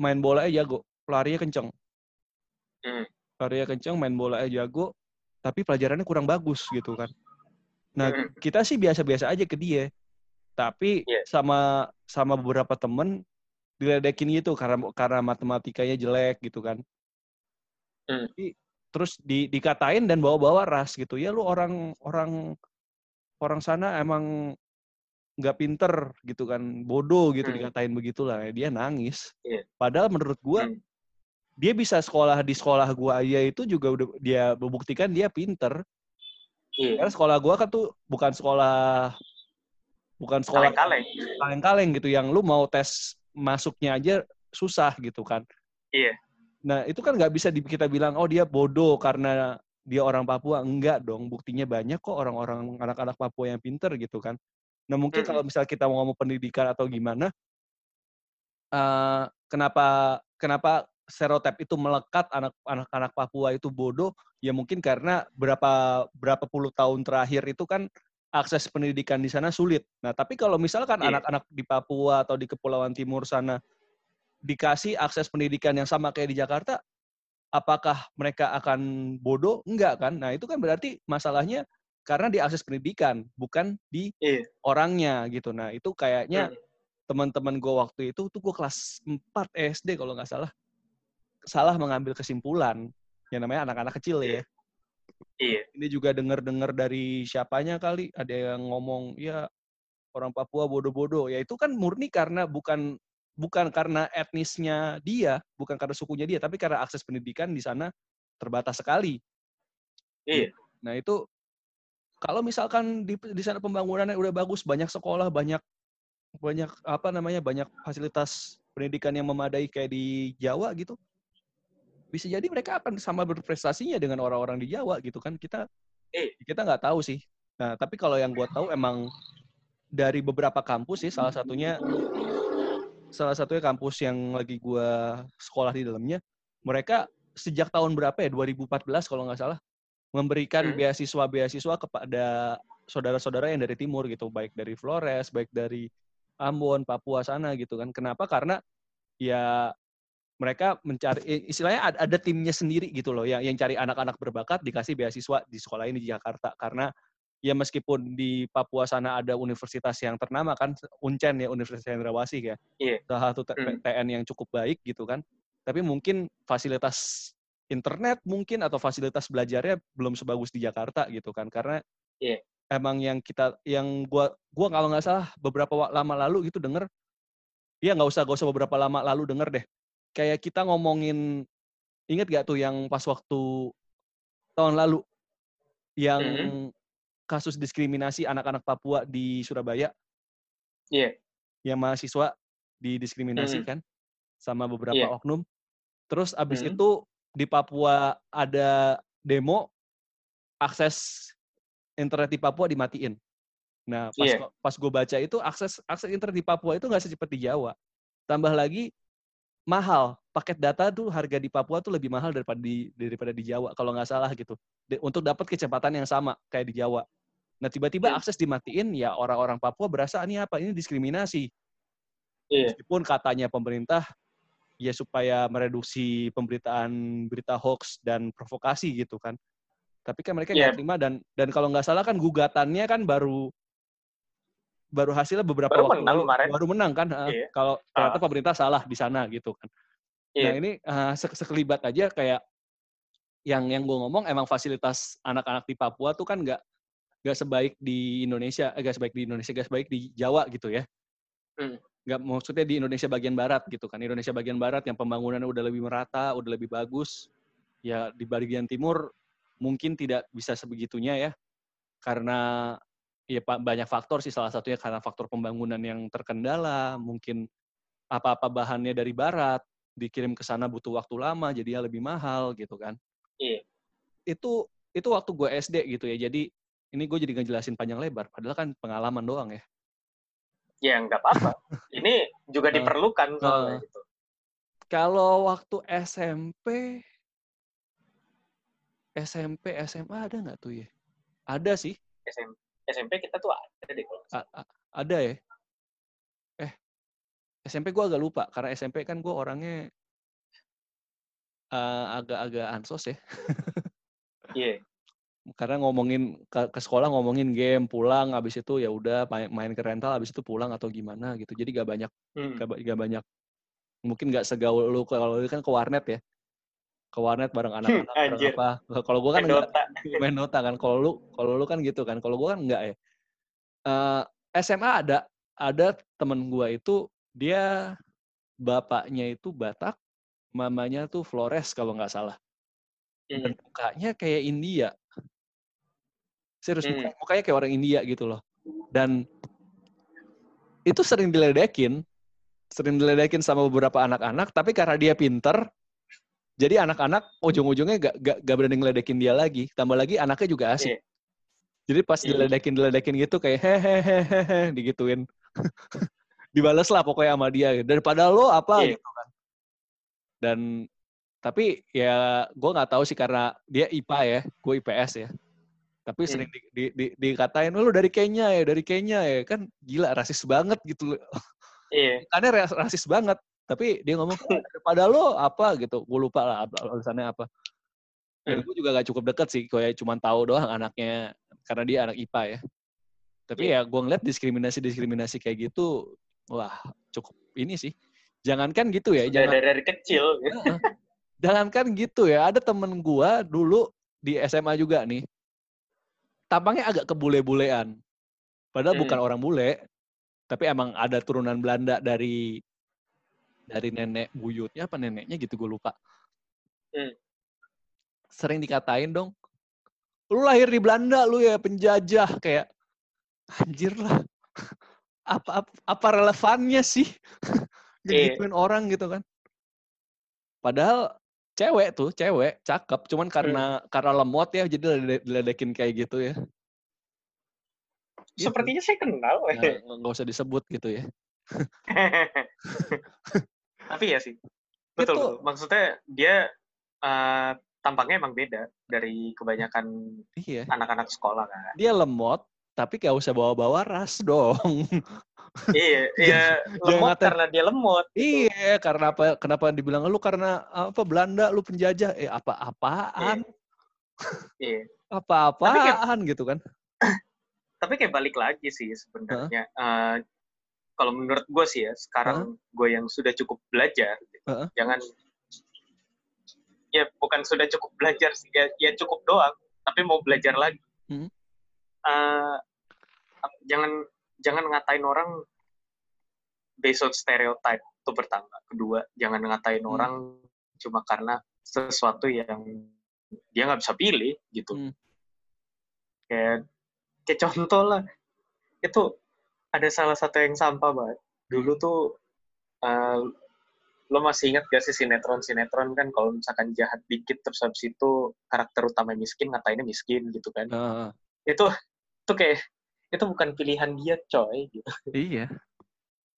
main bola aja jago, larinya kenceng. Hmm. Larinya kenceng, main bola aja jago, tapi pelajarannya kurang bagus gitu kan. Nah, Hmm. kita sih biasa-biasa aja ke dia. Tapi Iya. sama sama beberapa temen diledekin gitu karena karena matematikanya jelek gitu kan. Hmm. Jadi, terus di, dikatain dan bawa-bawa ras gitu. Ya lu orang orang orang sana emang nggak pinter gitu kan, bodoh gitu Hmm. dikatain begitulah. Dia nangis. Iya. Padahal menurut gua Hmm. dia bisa sekolah di sekolah gua aja itu juga udah dia membuktikan dia pinter. Iya. Karena sekolah gua kan tuh bukan sekolah bukan sekolah Kaleng-kaleng. kaleng-kaleng gitu yang lu mau tes masuknya aja susah gitu kan. Iya. Nah, itu kan nggak bisa kita bilang oh dia bodoh karena dia orang Papua. Enggak dong, buktinya banyak kok orang-orang anak-anak Papua yang pinter gitu kan. Nah, mungkin kalau misal kita mau ngomong pendidikan atau gimana eh kenapa kenapa stereotip itu melekat anak anak-anak Papua itu bodoh? Ya mungkin karena berapa berapa puluh tahun terakhir itu kan akses pendidikan di sana sulit. Nah, tapi kalau misalkan Iya. anak-anak di Papua atau di Kepulauan Timur sana dikasih akses pendidikan yang sama kayak di Jakarta, apakah mereka akan bodoh? Enggak kan? Nah, itu kan berarti masalahnya karena di akses pendidikan, bukan di Iya. orangnya gitu. Nah, itu kayaknya Hmm. teman-teman gue waktu itu tuh gue kelas 4 SD kalau nggak salah salah mengambil kesimpulan yang namanya anak-anak kecil ya. Iya. Ini juga dengar-dengar dari siapanya kali ada yang ngomong ya orang Papua bodoh-bodoh. Ya itu kan murni karena bukan bukan karena etnisnya dia, bukan karena sukunya dia, tapi karena akses pendidikan di sana terbatas sekali. Iya. Nah itu kalau misalkan di, di sana pembangunannya udah bagus, banyak sekolah, banyak banyak apa namanya banyak fasilitas pendidikan yang memadai kayak di Jawa gitu, bisa jadi mereka akan sama berprestasinya dengan orang-orang di Jawa gitu kan kita Eh. kita nggak tahu sih. Nah tapi kalau yang gue tahu emang dari beberapa kampus sih salah satunya salah satunya kampus yang lagi gue sekolah di dalamnya mereka sejak tahun berapa ya 2014 kalau nggak salah memberikan Hmm. beasiswa-beasiswa kepada saudara-saudara yang dari timur gitu, baik dari Flores, baik dari Ambon, Papua sana gitu kan. Kenapa? Karena ya mereka mencari istilahnya ada, ada timnya sendiri gitu loh yang yang cari anak-anak berbakat dikasih beasiswa di sekolah ini di Jakarta karena ya meskipun di Papua sana ada universitas yang ternama kan Uncen ya Universitas Cendrawasih ya. Iya. Salah satu T- Hmm. TN yang cukup baik gitu kan. Tapi mungkin fasilitas internet mungkin atau fasilitas belajarnya belum sebagus di Jakarta gitu kan karena Iya. emang yang kita yang gua gua kalau nggak salah beberapa lama lalu gitu denger ya nggak usah gak usah beberapa lama lalu denger deh kayak kita ngomongin inget gak tuh yang pas waktu tahun lalu yang Mhm. kasus diskriminasi anak-anak Papua di Surabaya Iya. yang mahasiswa didiskriminasi Mhm. kan sama beberapa Iya. oknum. Terus abis Mhm. itu di Papua ada demo akses internet di Papua dimatiin. Nah pas gua- pas gue baca itu akses akses internet di Papua itu nggak secepat di Jawa. Tambah lagi mahal. Paket data tuh harga di Papua tuh lebih mahal daripada di daripada di Jawa kalau nggak salah gitu. De- untuk dapat kecepatan yang sama kayak di Jawa. Nah tiba-tiba Hmm. akses dimatiin ya orang-orang Papua berasa ini apa ini diskriminasi. Iya. Meskipun katanya pemerintah ya supaya mereduksi pemberitaan berita hoax dan provokasi gitu kan. Tapi kan mereka nggak Iya. terima dan dan kalau nggak salah kan gugatannya kan baru baru hasilnya beberapa Baru waktu menang kemarin. baru menang kan. heeh. Iya. Kalau ternyata Ah. pemerintah salah di sana gitu kan. Nah Iya. ini sek- sekelibat aja kayak yang yang gue ngomong emang fasilitas anak-anak di Papua tuh kan nggak nggak sebaik di Indonesia, eh, nggak sebaik di Indonesia, nggak sebaik di Jawa gitu ya. Hmm. Nggak maksudnya di Indonesia bagian barat gitu kan. Indonesia bagian barat yang pembangunannya udah lebih merata, udah lebih bagus. Ya di bagian timur mungkin tidak bisa sebegitunya ya. Karena ya pa- banyak faktor sih salah satunya karena faktor pembangunan yang terkendala, mungkin apa-apa bahannya dari barat, dikirim ke sana butuh waktu lama, jadinya lebih mahal gitu kan. Iya. Itu itu waktu gue SD gitu ya. Jadi ini gue jadi ngejelasin panjang lebar, padahal kan pengalaman doang ya. Ya nggak apa-apa. Ini juga Eh, diperlukan soalnya eh. gitu. Kalau waktu SMP, SMP, SMA ada nggak tuh ya? Ada sih, SMP, SMP kita tuh ada deh kalau. A- a- ada ya. Eh, SMP gue agak lupa karena SMP kan gue orangnya eh, agak-agak ansos ya. (laughs) Iya. Karena ngomongin ke, ke sekolah ngomongin game, pulang habis itu ya udah main, main ke rental habis itu pulang atau gimana gitu. Jadi gak banyak Hmm. gak, gak banyak mungkin nggak segaul lu kalau lu kan ke warnet ya ke warnet bareng (laughs) anak-anak bareng Anjir. apa kalau gue kan Main nggak Dota. (laughs) main Dota kan kalau lu kalau lu kan gitu kan kalau gue kan enggak ya Eh, SMA ada ada temen gue itu dia bapaknya itu Batak mamanya tuh Flores kalau nggak salah dan Hmm. mukanya kayak India serius Hmm. muka- mukanya kayak orang India gitu loh dan itu sering diledekin sering diledekin sama beberapa anak-anak tapi karena dia pinter jadi anak-anak ujung-ujungnya gak, gak, gak berani ngeledekin dia lagi tambah lagi anaknya juga asik Iya. jadi pas Iya. diledekin diledekin gitu kayak hehehehe digituin (laughs) dibales lah pokoknya sama dia daripada lo apa Iya. gitu kan dan tapi ya gue nggak tahu sih karena dia IPA ya gue IPS ya tapi Hmm. sering di, di, di- dikatain "Oh, lu dari Kenya ya dari Kenya ya kan gila rasis banget gitu Iya. (laughs) karena ras- rasis banget tapi dia ngomong "Ah, (laughs) daripada lo apa gitu gue lupa lah alasannya apa dan Hmm. gue juga gak cukup deket sih kayak cuma tahu doang anaknya karena dia anak IPA ya tapi Iya. ya gue ngeliat diskriminasi diskriminasi kayak gitu wah cukup ini sih jangankan gitu ya jangan dari, dari kecil. Heeh. jangankan gitu ya ada temen gua dulu di SMA juga nih tampangnya agak kebule-bulean padahal Hmm. bukan orang bule tapi emang ada turunan Belanda dari dari nenek buyutnya apa neneknya gitu gue lupa Hmm. sering dikatain dong lu lahir di Belanda lu ya penjajah kayak anjir lah apa apa, apa relevannya sih (laughs) Iya. gituin orang gitu kan padahal cewek tuh cewek cakep cuman karena karena lemot ya jadi dilede- diledekin kayak gitu ya Gitu. Sepertinya saya kenal. Nah, nggak usah disebut gitu ya (laughs) Tapi ya sih. Betul, Itu- betul. Maksudnya dia eh, tampaknya emang beda dari kebanyakan iya anak-anak sekolah kan. dia lemot tapi gak usah bawa-bawa ras dong (laughs) iya, (laughs) iya lemot ngatain- karena dia lemot. iya karena apa kenapa dibilang lu karena apa Belanda lu penjajah eh apa-apaan Iya. apa-apaan gitu kan (clears throat) Tapi kayak balik lagi sih sebenarnya. Eh, kalau menurut gue sih ya, sekarang gue yang sudah cukup belajar, gitu. Heeh. jangan ya bukan sudah cukup belajar sih, ya, ya cukup doang, tapi mau belajar lagi. Hmm. Eh, jangan jangan ngatain orang based on stereotype itu pertama. Kedua, jangan ngatain Hmm. orang cuma karena sesuatu yang dia nggak bisa pilih gitu. Hmm. Kayak kayak contoh lah, itu ada salah satu yang sampah banget. Dulu tuh eh, lo masih ingat gak sih sinetron-sinetron kan kalau misalkan jahat dikit terus habis itu karakter utama miskin ngatainnya miskin gitu kan. Heeh. Itu itu kayak itu bukan pilihan dia coy gitu. iya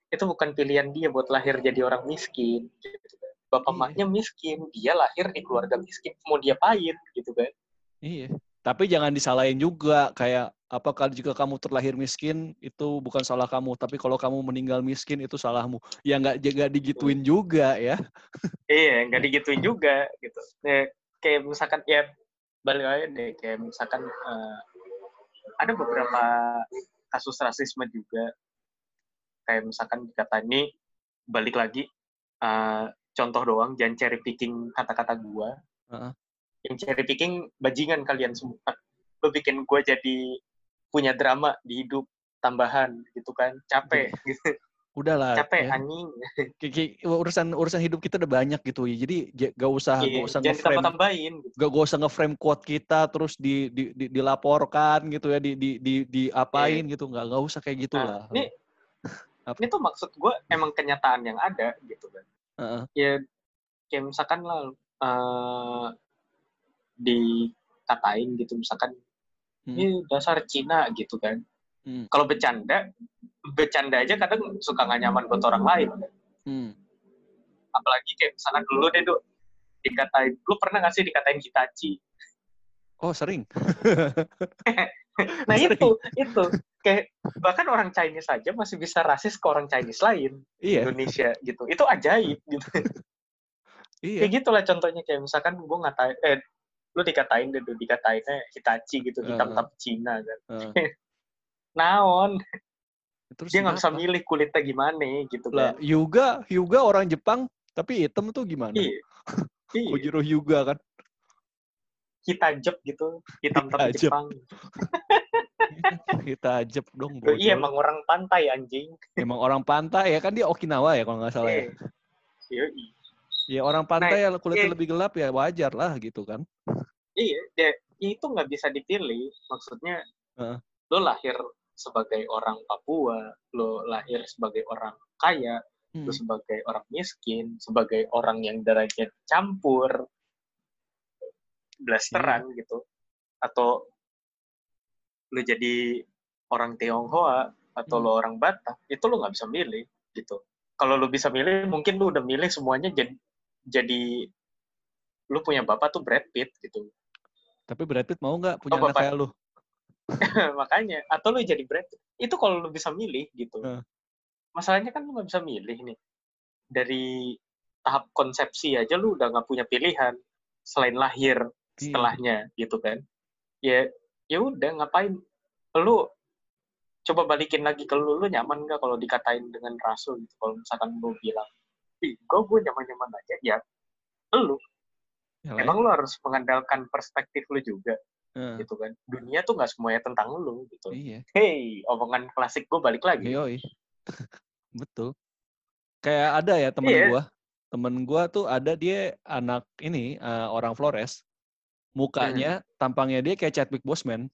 Itu bukan pilihan dia buat lahir jadi orang miskin gitu kan. Bapak Iya. maknya miskin, dia lahir di keluarga miskin, mau dia diapain gitu kan. Iya. Tapi jangan disalahin juga kayak apakah jika kamu terlahir miskin itu bukan salah kamu, tapi kalau kamu meninggal miskin itu salahmu. Ya nggak nggak digituin juga ya. Iya, nggak digituin juga gitu. Ya, kayak misalkan ya balik aja deh, kayak misalkan eh, ada beberapa kasus rasisme juga. Kayak misalkan dikata ini balik lagi eh, contoh doang, jangan cherry picking kata-kata gua. Heeh. Yang cherry picking bajingan kalian semua. Lo bikin gua jadi punya drama di hidup tambahan gitu kan, capek gitu, Udahlah. capek ya. anjing. (laughs) Urusan urusan hidup kita udah banyak gitu ya. Jadi gak usah Iya, gak usah ngeframe ditambah-tambahin gitu. gak, gak usah ngeframe quote kita terus di, di, di- dilaporkan gitu ya di di di diapain gitu nggak nggak usah kayak gitu Nah, lah. ini (laughs) Apa? ini tuh maksud gue emang kenyataan yang ada gitu kan Heeh. ya kayak misalkan lah eh, dikatain gitu misalkan Hmm. ini dasar Cina gitu kan Hmm. kalau bercanda bercanda aja kadang suka nggak nyaman buat orang lain Hmm. apalagi kayak misalkan dulu deh tuh dikatain lu pernah nggak sih dikatain Hitachi Oh sering. (laughs) nah Sering. itu itu kayak bahkan orang Chinese aja masih bisa rasis ke orang Chinese lain iya Indonesia gitu itu ajaib gitu iya. kayak gitulah contohnya kayak misalkan gue ngatain eh lu dikatain deh tuh, dikatainnya Hitachi gitu hitam Heeh. tapi Cina kan Heeh. (laughs) naon Terus dia nggak bisa milih kulitnya gimana gitu Lah, kan Hyuga, Hyuga orang Jepang tapi hitam tuh gimana? iya (laughs) iya Kojiro Hyuga kan. kita jep gitu hitam tapi. Jepang (laughs) Kita ajep dong. Loh, iya emang orang pantai anjing Emang orang pantai ya kan dia Okinawa ya kalau nggak salah ya. Iya. Ya orang pantai ya kulitnya iya. lebih gelap ya wajar lah gitu kan. Iya, dia, itu nggak bisa dipilih. Maksudnya, Heeh. lo lahir sebagai orang Papua, lo lahir sebagai orang kaya, Hmm. lo sebagai orang miskin, sebagai orang yang derajat campur, blasteran Iya. gitu, atau lo jadi orang Tionghoa atau Hmm. lo orang Batak, itu lo nggak bisa milih gitu. Kalau lo bisa milih, mungkin lo udah milih semuanya jadi jadi lo punya bapak tuh Brad Pitt gitu. Tapi Brad Pitt mau nggak punya Oh, anak Bapak. kayak lu? (laughs) makanya atau lu jadi Brad itu kalau lu bisa milih gitu. Heeh. masalahnya kan lu nggak bisa milih nih. Dari tahap konsepsi aja lu udah nggak punya pilihan selain lahir Iya. setelahnya gitu kan. Ya ya udah ngapain? Lu coba balikin lagi ke lu lu nyaman nggak kalau dikatain dengan rasul gitu? Kalau misalkan lu bilang ih gue gue nyaman nyaman aja ya lu. Ya lah ya. emang lu harus mengandalkan perspektif lu juga Heeh. gitu kan dunia tuh nggak semuanya tentang lu gitu Iya. hey omongan klasik gue balik lagi Yoi. (laughs) Betul. Kayak ada ya temen Iya. gua. Temen gua tuh ada dia anak ini eh, orang Flores. Mukanya, tampangnya dia kayak Chadwick Boseman.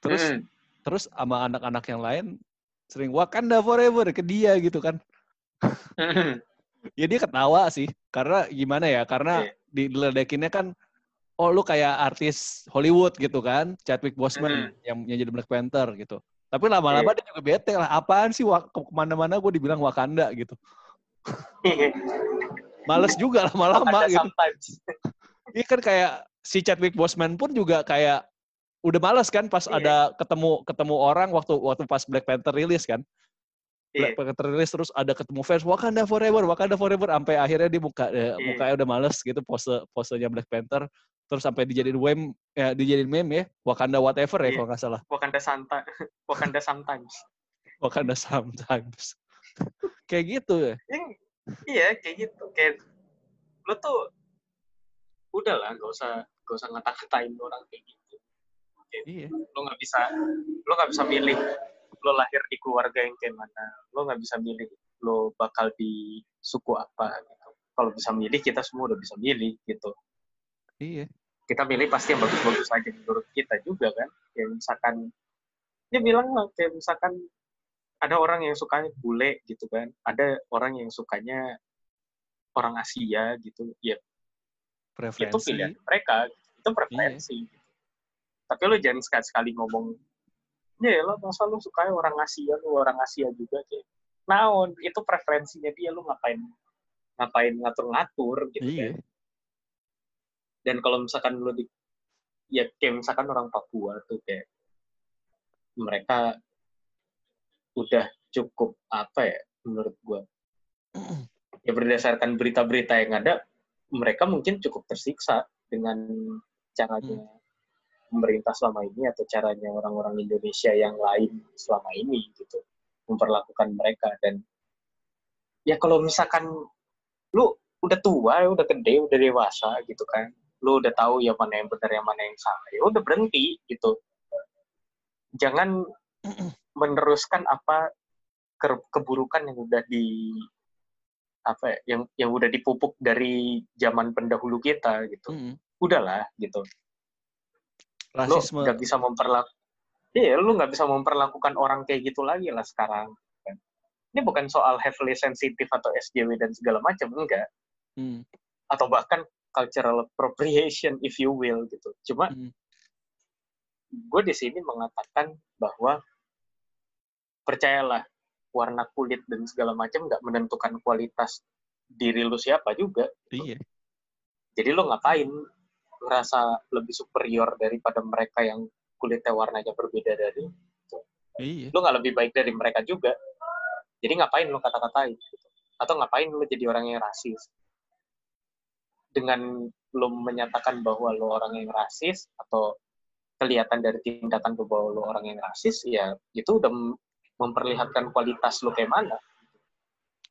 Terus Mm. terus sama anak-anak yang lain sering Wakanda forever ke dia gitu kan. Mm. (laughs) Ya dia ketawa sih. Karena gimana ya? Karena Iya. di diledekinnya kan oh lu kayak artis Hollywood gitu kan. Chadwick Boseman yang, yang jadi Black Panther gitu. Tapi lama-lama Iya. dia juga bete lah. Apaan sih wa- ke- ke mana-mana gue dibilang Wakanda gitu. (laughs) Males juga lama-lama gitu. Iya kan kayak si Chadwick Boseman pun juga kayak udah males kan pas Iya. ada ketemu ketemu orang waktu waktu pas Black Panther rilis kan. Black Iya. Panther rilis terus ada ketemu fans Wakanda forever, Wakanda forever sampai akhirnya dia muka eh, Iya. mukanya udah males gitu pose posenya Black Panther terus sampai dijadiin meme ya dijadiin meme ya Wakanda whatever ya Iya. kalau nggak salah. Wakanda Santa, (laughs) Wakanda sometimes. Wakanda sometimes. (laughs) kayak gitu ya. Yang- Iya, kayak gitu. Kayak lu tuh udahlah, gak usah gak usah ngata-ngatain orang kayak gitu. Iya. Lu nggak bisa lu nggak bisa milih lu lahir di keluarga yang kayak mana. Lu nggak bisa milih lu bakal di suku apa gitu. Kalau bisa milih kita semua udah bisa milih gitu. Iya. kita milih pasti yang bagus-bagus aja menurut kita juga kan kayak misalkan dia bilang lah kayak misalkan ada orang yang sukanya bule gitu kan ada orang yang sukanya orang Asia gitu ya itu Preferensi. pilihan mereka itu preferensi gitu. tapi lu jangan sekali-sekali ngomong ya lo masa lu suka orang Asia lu orang Asia juga kayak naon itu preferensinya dia lu ngapain ngapain ngatur-ngatur gitu Iya. kan dan kalau misalkan lu di ya kayak misalkan orang Papua tuh kayak mereka udah cukup apa ya menurut gua. Ya berdasarkan berita-berita yang ada mereka mungkin cukup tersiksa dengan caranya pemerintah selama ini atau caranya orang-orang Indonesia yang lain selama ini gitu memperlakukan mereka. Dan ya kalau misalkan lu udah tua udah gede udah dewasa gitu kan lu udah tahu ya mana yang benar yang mana yang salah ya udah berhenti gitu jangan (clears throat) meneruskan apa ke- keburukan yang udah di apa ya, yang yang udah dipupuk dari zaman pendahulu kita gitu Mm-mm. udahlah gitu lu Rasisme. nggak bisa memperlak iya lu nggak bisa memperlakukan orang kayak gitu lagi lah sekarang ini bukan soal heavily sensitive atau SJW dan segala macam enggak Mm. atau bahkan cultural appropriation if you will gitu cuma Mm. gue di sini mengatakan bahwa percayalah warna kulit dan segala macam nggak menentukan kualitas diri lu siapa juga Iya. jadi lo ngapain ngerasa lebih superior daripada mereka yang kulitnya warnanya berbeda dari Iya. lo nggak lebih baik dari mereka juga jadi ngapain lo kata-katain gitu. atau ngapain lo jadi orang yang rasis dengan lo menyatakan bahwa lo orang yang rasis atau kelihatan dari tindakan lo bahwa lo orang yang rasis ya itu udah memperlihatkan kualitas lu kayak mana.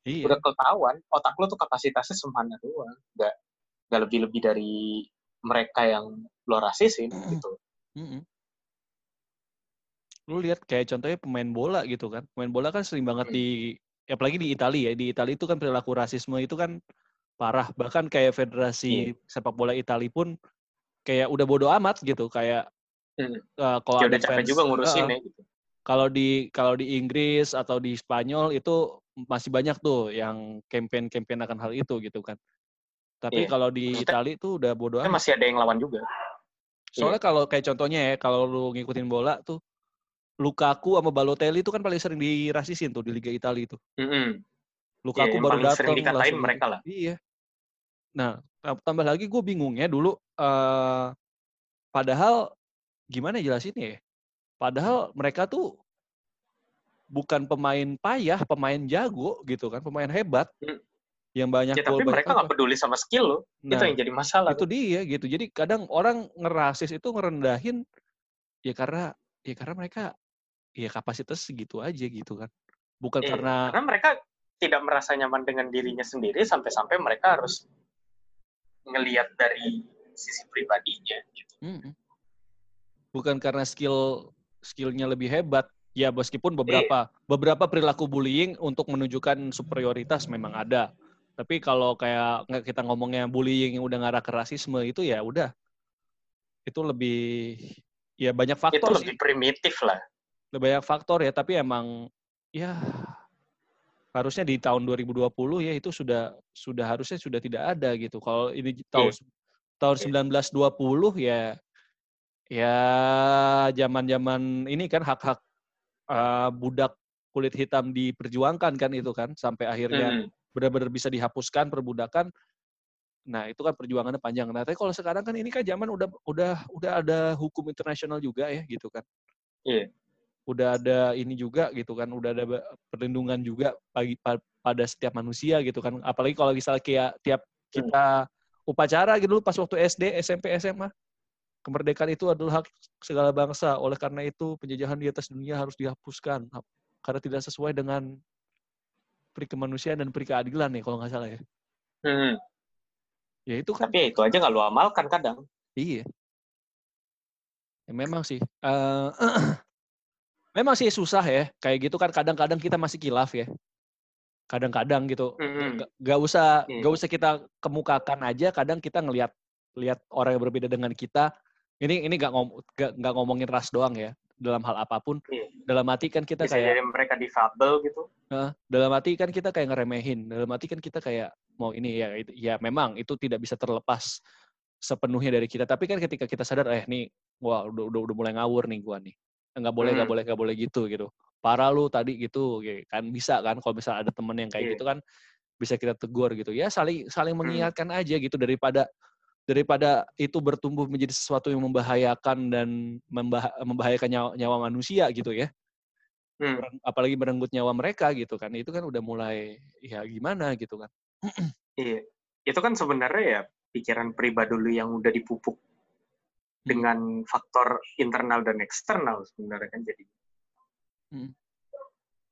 Iya. Udah ketahuan, otak lu tuh kapasitasnya semana doang. Nggak, nggak lebih-lebih dari mereka yang lo rasisin gitu. Mm-mm. Lu lihat kayak contohnya pemain bola gitu kan. Pemain bola kan sering banget Hmm. di apalagi di Italia ya. Di Italia itu kan perilaku rasisme itu kan parah. Bahkan kayak federasi sepak bola Italia pun kayak udah bodo amat gitu kayak Hmm. eh, kalau ada fans juga ngurusin eh, ya gitu. kalau di kalau di Inggris atau di Spanyol itu masih banyak tuh yang campaign-campaign akan hal itu gitu kan. Tapi Iya. kalau di Italia itu udah bodo amat. masih ada yang lawan juga. Soalnya kalau kayak contohnya ya, kalau lu ngikutin bola tuh Lukaku sama Balotelli itu kan paling sering dirasisin tuh di Liga Italia itu. Mm-mm. Lukaku Iya, yang baru datang sering dikatain langsung mereka lah. Iya. Nah, tam- tambah lagi gue bingungnya dulu eh padahal gimana jelasinnya ya? Padahal mereka tuh bukan pemain payah, pemain jago gitu kan, pemain hebat Hmm. yang banyak Ya, tapi mereka nggak peduli sama skill lo. itu Nah, yang jadi masalah. itu dia gitu. Jadi kadang orang ngerasis itu ngerendahin ya karena ya karena mereka ya kapasitas segitu aja gitu kan. Bukan Iya, karena karena mereka tidak merasa nyaman dengan dirinya sendiri sampai-sampai mereka harus ngelihat dari sisi pribadinya. Gitu. Mm-mm. bukan karena skill skillnya lebih hebat. Ya meskipun beberapa beberapa perilaku bullying untuk menunjukkan superioritas memang ada. Tapi kalau kayak kita ngomongnya bullying yang udah ngarah ke rasisme itu ya udah itu lebih ya banyak Itu faktor sih. lebih primitif lah. Lebih banyak faktor ya, tapi emang ya harusnya di tahun 2020 ya itu sudah sudah harusnya sudah tidak ada gitu. Kalau ini tahun tahun 1920 ya ya zaman-zaman ini kan hak-hak uh, budak kulit hitam diperjuangkan kan itu kan sampai akhirnya Hmm. benar-benar bisa dihapuskan perbudakan. Nah, itu kan perjuangannya panjang. Nah, tapi kalau sekarang kan ini kan zaman udah udah udah ada hukum internasional juga ya gitu kan. Iya. Udah ada ini juga gitu kan, udah ada perlindungan juga bagi pa- pada setiap manusia gitu kan. Apalagi kalau misalnya kayak tiap kita upacara gitu pas waktu SD, SMP, SMA. Kemerdekaan itu adalah hak segala bangsa. Oleh karena itu, penjajahan di atas dunia harus dihapuskan karena tidak sesuai dengan peri kemanusiaan dan peri keadilan nih kalau nggak salah ya. Hmm. Ya itu kan Tapi ya itu aja nggak lu amalkan kadang. iya. Ya, memang sih. eh, (clears throat) memang sih susah ya. Kayak gitu kan kadang-kadang kita masih kilaf ya. Kadang-kadang gitu. Hmm. Nggak- nggak usah Iya. nggak usah kita kemukakan aja. Kadang kita ngelihat lihat orang yang berbeda dengan kita. Ini ini nggak ngom, nggak ngomongin ras doang ya. Dalam hal apa pun. Iya. Dalam hati kan kita Bisa kayak jadi mereka difabel gitu. Heeh, dalam hati kan kita kayak ngeremehin. Dalam hati kan kita kayak mau ini ya itu- ya memang itu tidak bisa terlepas sepenuhnya dari kita. Tapi kan ketika kita sadar eh nih wah udah udah, udah mulai ngawur nih gua nih. Nggak boleh nggak Hmm. boleh nggak boleh gitu gitu. Parah lu tadi gitu kayak kan bisa kan kalau misalnya ada temen yang kayak Iya. gitu kan bisa kita tegur gitu. Ya saling saling Hmm. mengingatkan aja gitu daripada daripada itu bertumbuh menjadi sesuatu yang membahayakan dan membah- membahayakan nyawa, nyawa manusia gitu ya Hmm. apalagi merenggut nyawa mereka gitu kan itu kan udah mulai ya gimana gitu kan Iya. Itu kan sebenarnya ya pikiran pribadi lu yang udah dipupuk Hmm. Dengan faktor internal dan eksternal sebenarnya kan jadi Hmm.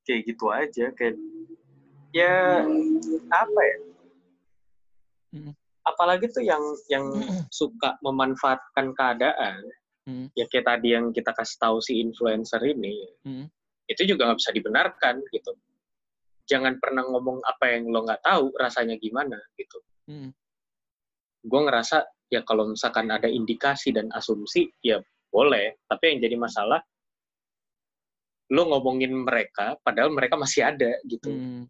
kayak gitu aja kayak ya apa ya Hmm. apalagi tuh yang yang suka memanfaatkan keadaan Hmm. ya kayak tadi yang kita kasih tahu si influencer ini Hmm. itu juga nggak bisa dibenarkan gitu jangan pernah ngomong apa yang lo nggak tahu rasanya gimana gitu Hmm. gue ngerasa ya kalau misalkan ada indikasi dan asumsi ya boleh. Tapi yang jadi masalah lo ngomongin mereka padahal mereka masih ada gitu. Hmm.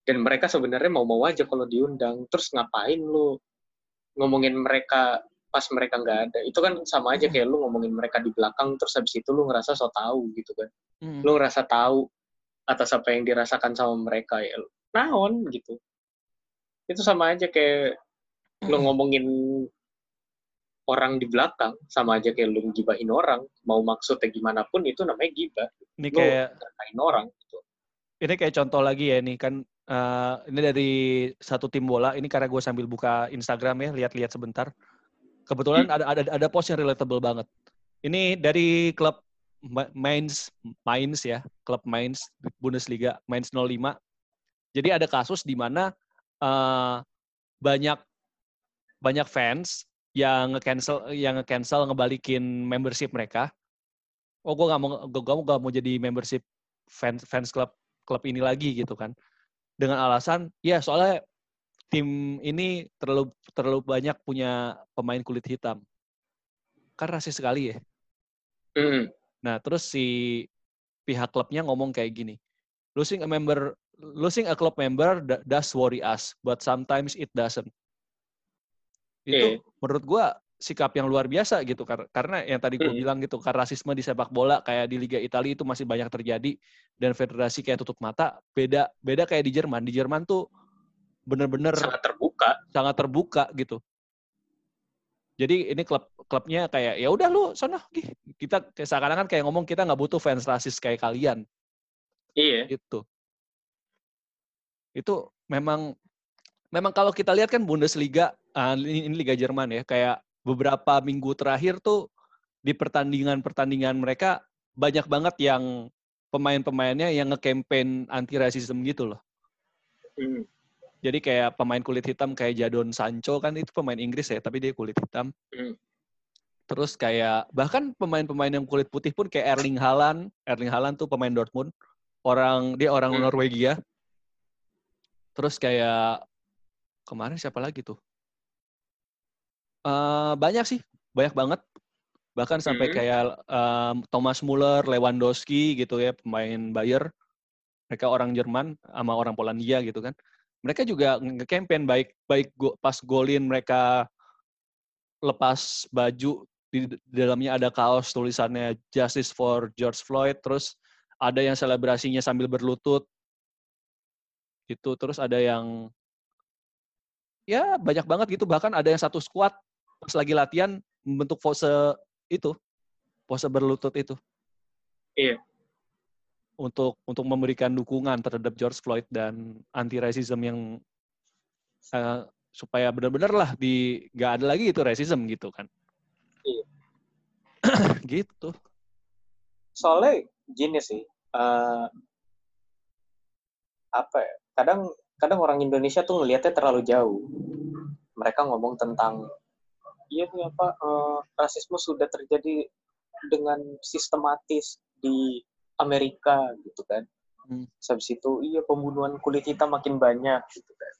dan mereka sebenarnya mau-mau aja kalau diundang. Terus ngapain lo ngomongin mereka pas mereka nggak ada? Itu kan sama aja kayak lu ngomongin mereka di belakang terus habis itu lu ngerasa so tahu gitu kan. Hmm. lu ngerasa tahu atas apa yang dirasakan sama mereka ya naon gitu. Itu sama aja kayak lu ngomongin orang di belakang sama aja kayak lu gibahin orang mau maksudnya gimana pun itu namanya gibah. Ini lu kayak orang gitu. Ini kayak contoh lagi ya ini kan eh, ini dari satu tim bola ini karena gue sambil buka Instagram ya lihat-lihat sebentar. Kebetulan ada ada ada post yang relatable banget. Ini dari klub Mainz Mainz ya, klub Mainz Bundesliga Mainz 05. Jadi ada kasus di mana uh, banyak banyak fans yang nge-cancel yang nge-cancel ngebalikin membership mereka. Oh, gue gak mau gue gak mau jadi membership fans fans klub klub ini lagi gitu kan. Dengan alasan ya soalnya tim ini terlalu terlalu banyak punya pemain kulit hitam. Kan rasis sekali ya. Mm. Nah, terus si pihak klubnya ngomong kayak gini. Losing a member losing a club member does worry us, but sometimes it doesn't. Itu yeah. menurut gua sikap yang luar biasa gitu karena yang tadi gue bilang gitu karena rasisme di sepak bola kayak di Liga Italia itu masih banyak terjadi dan federasi kayak tutup mata beda beda kayak di Jerman. Di Jerman tuh bener-bener sangat terbuka. sangat terbuka gitu. Jadi ini klub klubnya kayak ya udah lu sana kita seakan-akan kayak ngomong kita nggak butuh fans rasis kayak kalian. Iya. Itu itu memang memang kalau kita lihat kan Bundesliga uh, ini, ini Liga Jerman ya kayak beberapa minggu terakhir tuh di pertandingan-pertandingan mereka banyak banget yang pemain-pemainnya yang nge-campaign anti rasisme gitu loh. Hmm. Jadi kayak pemain kulit hitam kayak Jadon Sancho kan itu pemain Inggris ya, tapi dia kulit hitam. Hmm. Terus kayak bahkan pemain-pemain yang kulit putih pun kayak Erling Haaland, Erling Haaland tuh pemain Dortmund, orang dia orang hmm. Norwegia. Terus kayak kemarin siapa lagi tuh? Uh, banyak sih, banyak banget. Bahkan sampai hmm. kayak um, Thomas Muller, Lewandowski gitu ya, pemain Bayer. Mereka orang Jerman sama orang Polandia gitu kan mereka juga nge-campaign baik baik go, pas golin mereka lepas baju di, dalamnya ada kaos tulisannya Justice for George Floyd terus ada yang selebrasinya sambil berlutut gitu terus ada yang ya banyak banget gitu bahkan ada yang satu squad pas lagi latihan membentuk pose itu pose berlutut itu iya untuk untuk memberikan dukungan terhadap George Floyd dan anti racism yang uh, supaya benar-benar lah di nggak ada lagi itu racism gitu kan. Iya. (clears throat) gitu. Soalnya gini sih, uh, apa ya? Kadang kadang orang Indonesia tuh ngelihatnya terlalu jauh. Mereka ngomong tentang iya nih apa uh, rasisme sudah terjadi dengan sistematis di Amerika gitu kan. Hmm. Habis itu iya pembunuhan kulit hitam makin banyak gitu kan.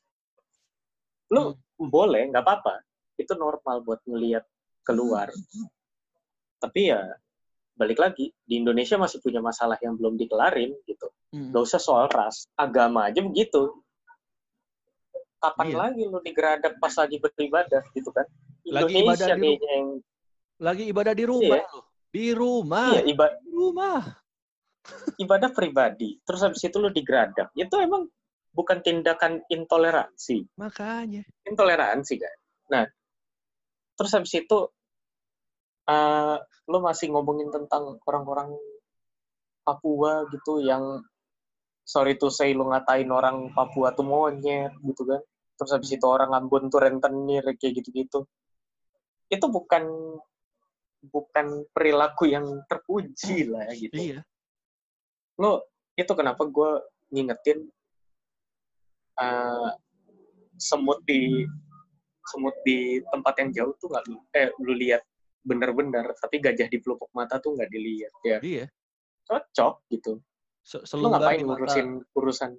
Lu hmm. boleh nggak apa-apa. Itu normal buat ngelihat keluar. Tapi ya balik lagi di Indonesia masih punya masalah yang belum dikelarin gitu. Hmm. Gak usah soal ras, agama aja begitu. Kapan iya. lagi lu digeradap pas lagi beribadah gitu kan? Lagi ibadah di yang lagi ibadah di rumah iya. Di rumah. Iya, ibadah di rumah ibadah pribadi, terus habis itu lu digradap, itu emang bukan tindakan intoleransi. Makanya. Intoleransi kan. Nah, terus habis itu uh, lu masih ngomongin tentang orang-orang Papua gitu yang sorry to say lu ngatain orang Papua tuh monyet gitu kan. Terus habis itu orang Ambon tuh rentenir kayak gitu-gitu. Itu bukan bukan perilaku yang terpuji lah gitu. Iya. Lo itu kenapa gue ngingetin uh, semut di semut di tempat yang jauh tuh nggak eh lu lihat bener-bener tapi gajah di pelupuk mata tuh nggak dilihat ya. Iya. Cocok gitu. Se lu ngapain ngurusin urusan?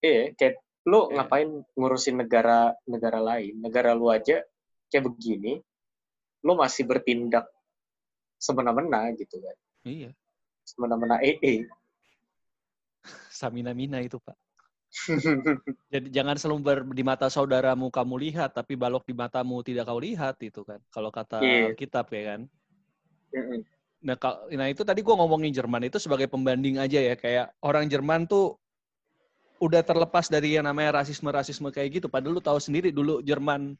Iya kayak lu yeah. ngapain ngurusin negara negara lain? Negara lu aja kayak begini lu masih bertindak semena-mena gitu kan iya semena-mena EE. Samina-mina itu, Pak. (laughs) Jadi jangan selumbar di mata saudaramu kamu lihat, tapi balok di matamu tidak kau lihat itu kan. Kalau kata yeah. kitab ya kan. Mm-hmm. Nah, nah itu tadi gue ngomongin Jerman itu sebagai pembanding aja ya. Kayak orang Jerman tuh udah terlepas dari yang namanya rasisme-rasisme kayak gitu. Padahal lu tahu sendiri dulu Jerman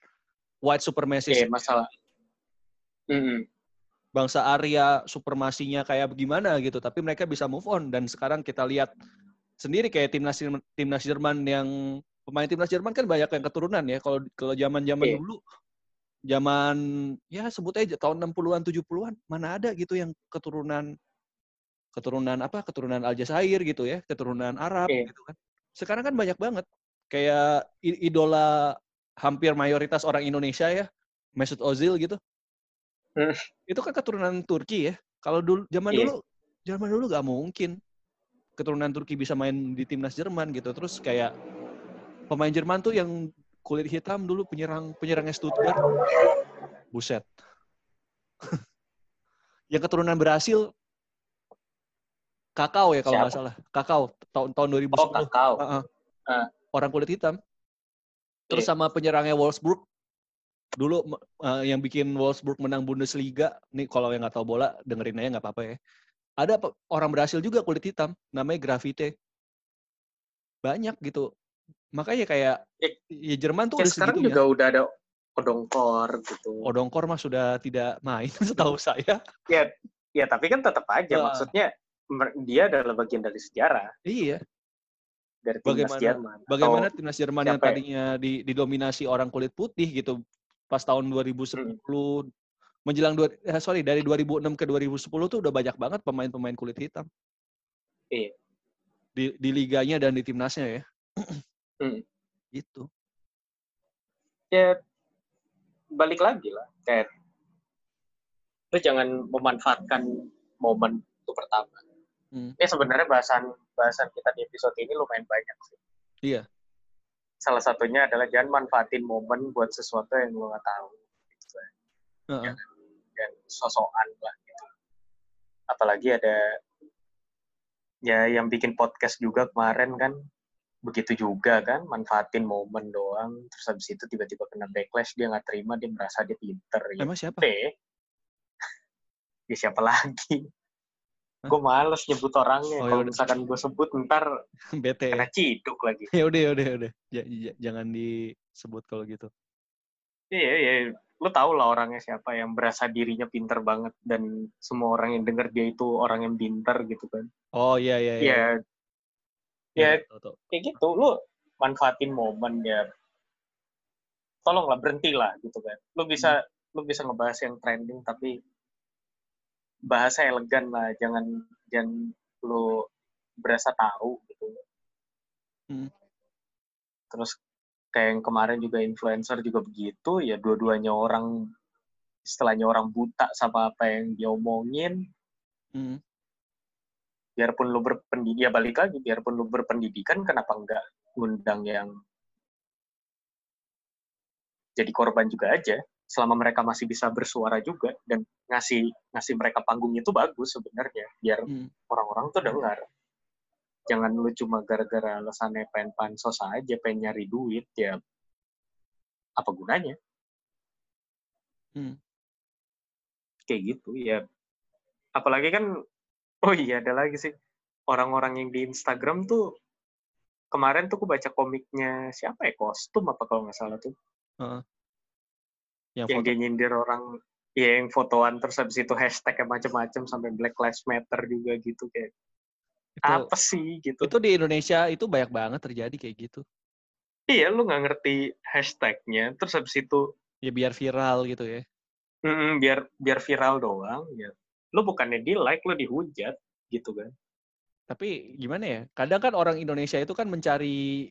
white supremacist. Iya, yeah, masalah. Mm-hmm bangsa Arya supremasinya kayak bagaimana gitu tapi mereka bisa move on dan sekarang kita lihat sendiri kayak timnas timnas Jerman yang pemain timnas Jerman kan banyak yang keturunan ya kalau kalau zaman-zaman yeah. dulu zaman ya sebut aja tahun 60-an 70-an mana ada gitu yang keturunan keturunan apa keturunan Aljazair gitu ya keturunan Arab Iya. gitu kan sekarang kan banyak banget kayak idola hampir mayoritas orang Indonesia ya Mesut Ozil gitu Hmm. itu kan keturunan Turki ya kalau dulu zaman Iya. dulu zaman dulu gak mungkin keturunan Turki bisa main di timnas Jerman gitu terus kayak pemain Jerman tuh yang kulit hitam dulu penyerang penyerangnya Stuttgart buset (laughs) yang keturunan Brasil Kakao ya kalau nggak salah Kakao tahun tahun 2010 Oh, kakao. Heeh. Ah. orang kulit hitam terus Iya. sama penyerangnya Wolfsburg. Dulu eh, yang bikin Wolfsburg menang Bundesliga nih kalau yang nggak tahu bola dengerin aja nggak apa-apa ya. Ada orang Brasil juga kulit hitam namanya Gravite banyak gitu. Makanya kayak Eh, ya Jerman tuh Kayak udah sekarang segitunya. juga udah ada odongkor gitu. Odongkor mah sudah tidak main (laughs) setahu saya. Ya, ya tapi kan tetap aja Ah. maksudnya dia adalah bagian dari sejarah. Iya dari timnas Bagaimana- Jerman. Bagaimana timnas Jerman yang ya? tadinya di- didominasi orang kulit putih gitu pas tahun 2010 Hmm. menjelang dua eh, sorry dari 2006 ke 2010 tuh udah banyak banget pemain-pemain kulit hitam. Iya. Di, di liganya dan di timnasnya ya. Hmm. Gitu. ya balik lagi lah kayak lu jangan memanfaatkan momen itu pertama. Hmm. Ya sebenarnya bahasan bahasan kita di episode ini lumayan banyak sih. Iya. Salah satunya adalah jangan manfaatin momen buat sesuatu yang lu nggak tahu. Gitu. Heeh. Dan sosokan lah gitu. Apalagi ada ya yang bikin podcast juga kemarin kan begitu juga kan manfaatin momen doang terus habis itu tiba-tiba kena backlash dia nggak terima dia merasa dia pinter ya Emang siapa? P (laughs) ya siapa lagi? Gue males nyebut orangnya Oh, kalau yaudah. misalkan gue sebut ntar (laughs) BT. kena ciduk lagi Ya udah ya udah ya udah. Ja- ja- jangan disebut kalau gitu. iya iya lu tau lah orangnya siapa yang berasa dirinya pinter banget dan semua orang yang denger dia itu orang yang pinter gitu kan Oh iya iya iya. ya ya tahu, tahu. kayak gitu lu manfaatin momen ya tolonglah berhenti lah gitu kan lu bisa lu bisa ngebahas yang trending tapi bahasa elegan lah jangan jangan lu berasa tahu gitu Hmm. terus kayak yang kemarin juga influencer juga begitu ya dua-duanya orang istilahnya orang buta sama apa yang dia omongin Hmm. biarpun lu berpendidikan ya balik lagi biarpun lu berpendidikan kenapa enggak ngundang yang jadi korban juga aja selama mereka masih bisa bersuara juga dan ngasih ngasih mereka panggung itu bagus sebenarnya biar Hmm. orang-orang tuh dengar. Jangan lu cuma gara-gara alasannya pengen pansos aja pengen nyari duit ya apa gunanya? Hmm. kayak gitu ya. Apalagi kan oh iya ada lagi sih. Orang-orang yang di Instagram tuh kemarin tuh aku baca komiknya siapa ya? Kostum apa kalau nggak salah tuh Yang yang foto dia nyindir orang ya yang fotoan terus habis itu hashtagnya macam-macam sampai Black Lives Matter juga gitu kayak itu apa sih gitu itu di Indonesia itu banyak banget terjadi kayak gitu. iya lu nggak ngerti hashtagnya terus habis itu Ya biar viral gitu ya. mm, biar biar viral doang ya lu bukannya di like lu dihujat gitu kan Tapi gimana ya? Kadang kan orang Indonesia itu kan mencari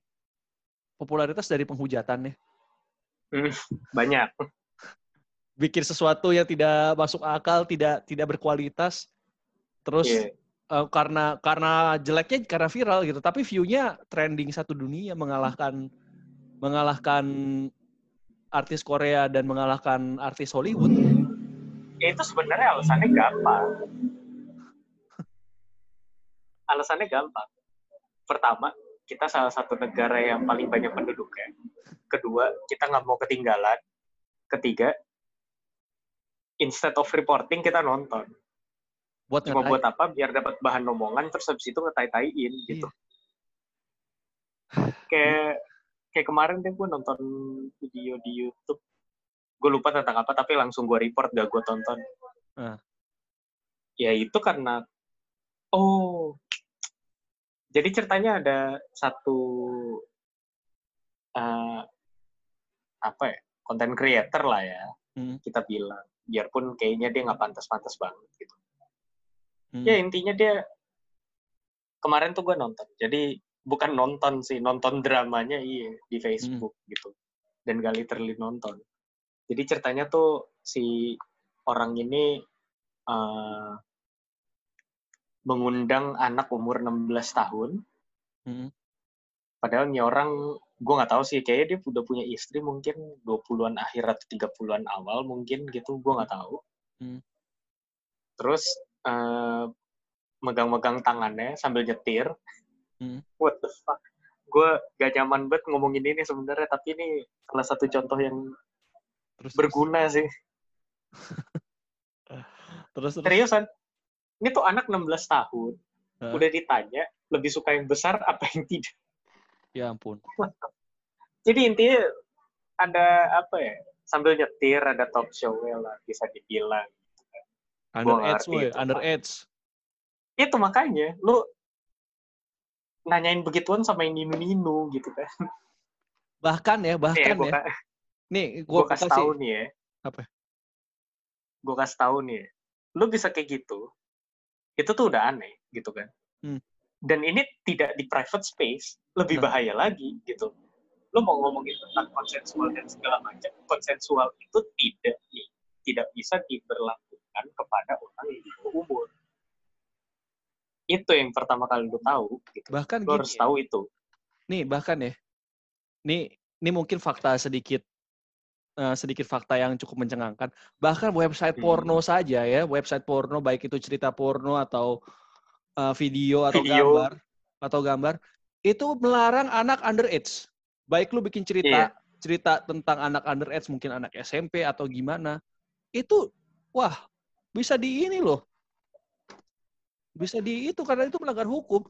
popularitas dari penghujatan ya. banyak Bikin sesuatu yang tidak masuk akal, tidak tidak berkualitas. Terus Iya. eh, karena karena jeleknya karena viral gitu, tapi view-nya trending satu dunia mengalahkan mengalahkan artis Korea dan mengalahkan artis Hollywood. ya itu sebenarnya alasannya gampang. Alasannya gampang. Pertama, kita salah satu negara yang paling banyak penduduk ya. Kedua, kita nggak mau ketinggalan. Ketiga, instead of reporting kita nonton. Buat Cuma buat apa? Biar dapat bahan omongan terus habis itu ngetai-taiin gitu. Kayak kayak kemarin deh gue nonton video di YouTube. Gue lupa tentang apa tapi langsung gue report gak gue tonton. Ah. Ya itu karena oh jadi ceritanya ada satu eh, apa ya konten creator lah ya Hmm. kita bilang biarpun kayaknya dia nggak pantas-pantas banget gitu. Hmm. ya intinya dia kemarin tuh gue nonton. Jadi bukan nonton sih nonton dramanya iya di Facebook gitu. Dan gak literally nonton. Jadi ceritanya tuh si orang ini eh, mengundang anak umur 16 tahun. Hmm. padahal nih orang gue nggak tahu sih kayaknya dia udah punya istri mungkin 20-an akhir atau 30-an awal mungkin gitu gue nggak tahu Hmm. terus eh, megang-megang tangannya sambil nyetir Hmm. what the fuck gue gak nyaman banget ngomongin ini sebenarnya tapi ini salah satu contoh yang Terus berguna sih (laughs) terus terus. seriusan ini tuh anak 16 tahun Hah? udah ditanya lebih suka yang besar apa yang tidak Ya ampun. jadi intinya ada apa ya sambil nyetir ada talk show lah bisa dibilang Under edge, woy. itu, Under Pak. edge. itu makanya lu nanyain begituan sama yang ninu-ninu gitu kan Bahkan ya, Nih, bahkan gue ya. Nih, gue gua kasih kasih tahu nih ya Apa? gue kasih tahu nih ya. lu bisa kayak gitu itu tuh udah aneh gitu kan Hmm. Dan ini tidak di private space lebih bahaya lagi gitu lu mau ngomongin tentang konsensual dan segala macam konsensual itu tidak tidak bisa diberlakukan kepada orang yang di bawah umur itu yang pertama kali lu tahu gitu bahkan gini. harus ya. tahu itu Nih, bahkan ya. Nih, ini mungkin fakta sedikit eh, sedikit fakta yang cukup mencengangkan. Bahkan website Hmm. porno saja ya, website porno baik itu cerita porno atau eh, video atau Video. gambar atau gambar itu melarang anak underage. Baik lu bikin cerita Iya. cerita tentang anak underage, mungkin anak SMP atau gimana. Itu wah, bisa di ini loh. Bisa di itu karena itu melanggar hukum.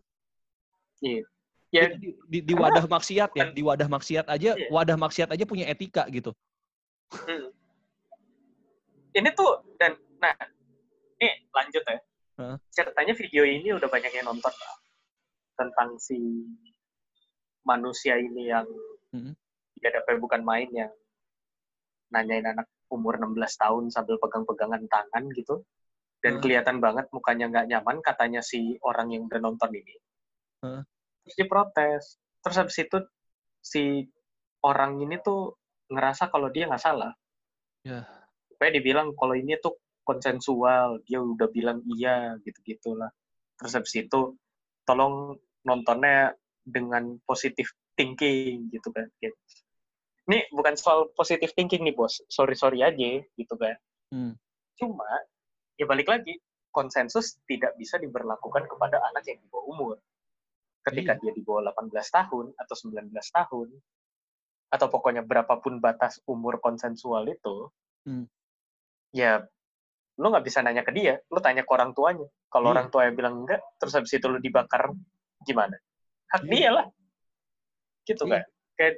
Iya. ya Itu di, di, di wadah maksiat ya, di wadah maksiat aja, Iya. wadah maksiat aja punya etika gitu. Hmm. Ini tuh dan nah, ini lanjut ya. Hah? Ceritanya video ini udah banyak yang nonton lah. tentang si manusia ini yang Hmm. ya dapet bukan main yang nanyain anak umur 16 tahun sambil pegang-pegangan tangan gitu dan Hah? kelihatan banget mukanya nggak nyaman katanya si orang yang udah nonton ini. Hah? Terus dia protes. Terus habis itu si orang ini tuh ngerasa kalau dia nggak salah. Ya. Supaya dibilang kalau ini tuh konsensual, dia udah bilang iya gitu-gitulah. Terus habis itu tolong nontonnya dengan positive thinking gitu kan. Gitu. Ini bukan soal positive thinking nih bos, sorry-sorry aja gitu kan. Hmm. Cuma ya balik lagi konsensus tidak bisa diberlakukan kepada anak yang di bawah umur. Ketika dia di bawah 18 tahun atau 19 tahun atau pokoknya berapapun batas umur konsensual itu, Hmm. ya lu nggak bisa nanya ke dia, lu tanya ke orang tuanya. Kalau Iya. orang tuanya bilang enggak, terus habis itu lu dibakar, gimana? Hak Iya. dia lah. Gitu Iya. kan? Kayak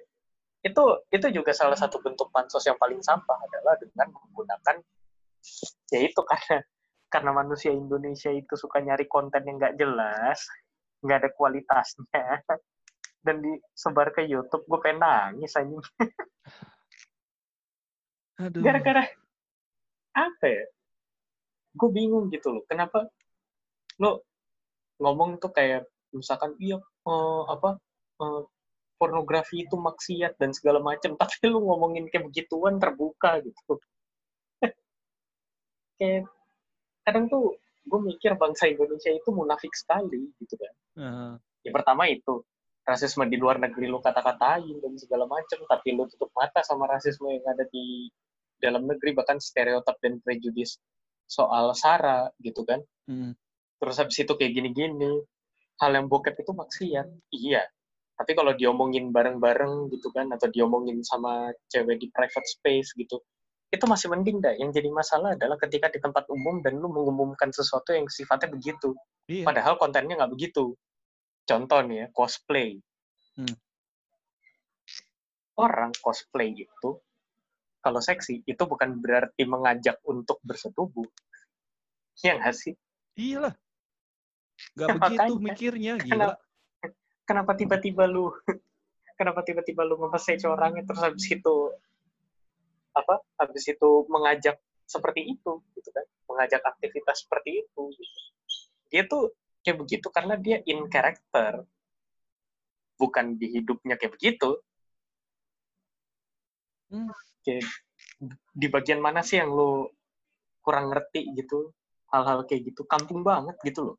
itu itu juga salah satu bentuk pansos yang paling sampah adalah dengan menggunakan ya itu (laughs) karena karena manusia Indonesia itu suka nyari konten yang nggak jelas, nggak ada kualitasnya, (laughs) dan disebar ke YouTube, gue pengen nangis anjing. Aduh. gara-gara apa ya gue bingung gitu loh kenapa lo ngomong tuh kayak misalkan iya eh, apa eh, pornografi itu maksiat dan segala macam (laughs) tapi lu ngomongin kayak begituan terbuka gitu. (laughs) Kayak kadang tuh gue mikir bangsa Indonesia itu munafik sekali gitu kan. Ah, yang pertama itu rasisme di luar negeri lu kata-katain dan segala macam tapi lu tutup mata sama rasisme yang ada di dalam negeri bahkan stereotip dan prejudis soal sara gitu kan hmm. terus habis itu kayak gini-gini hal yang bokep itu maksiat iya tapi kalau diomongin bareng-bareng gitu kan atau diomongin sama cewek di private space gitu itu masih mending dah yang jadi masalah adalah ketika di tempat umum dan lu mengumumkan sesuatu yang sifatnya begitu Iya. padahal kontennya nggak begitu contoh nih ya cosplay Hmm. orang cosplay itu kalau seksi itu bukan berarti mengajak untuk bersetubuh ya nggak sih Iya lah. Gak Ya, begitu makanya. mikirnya, gila. Kenapa? kenapa tiba-tiba lu kenapa tiba-tiba lu nge-message orangnya terus habis itu apa habis itu mengajak seperti itu gitu kan mengajak aktivitas seperti itu gitu. dia tuh kayak begitu karena dia in character bukan di hidupnya kayak begitu Hmm. Kayak di bagian mana sih yang lo kurang ngerti gitu? Hal-hal kayak gitu kampung banget gitu loh.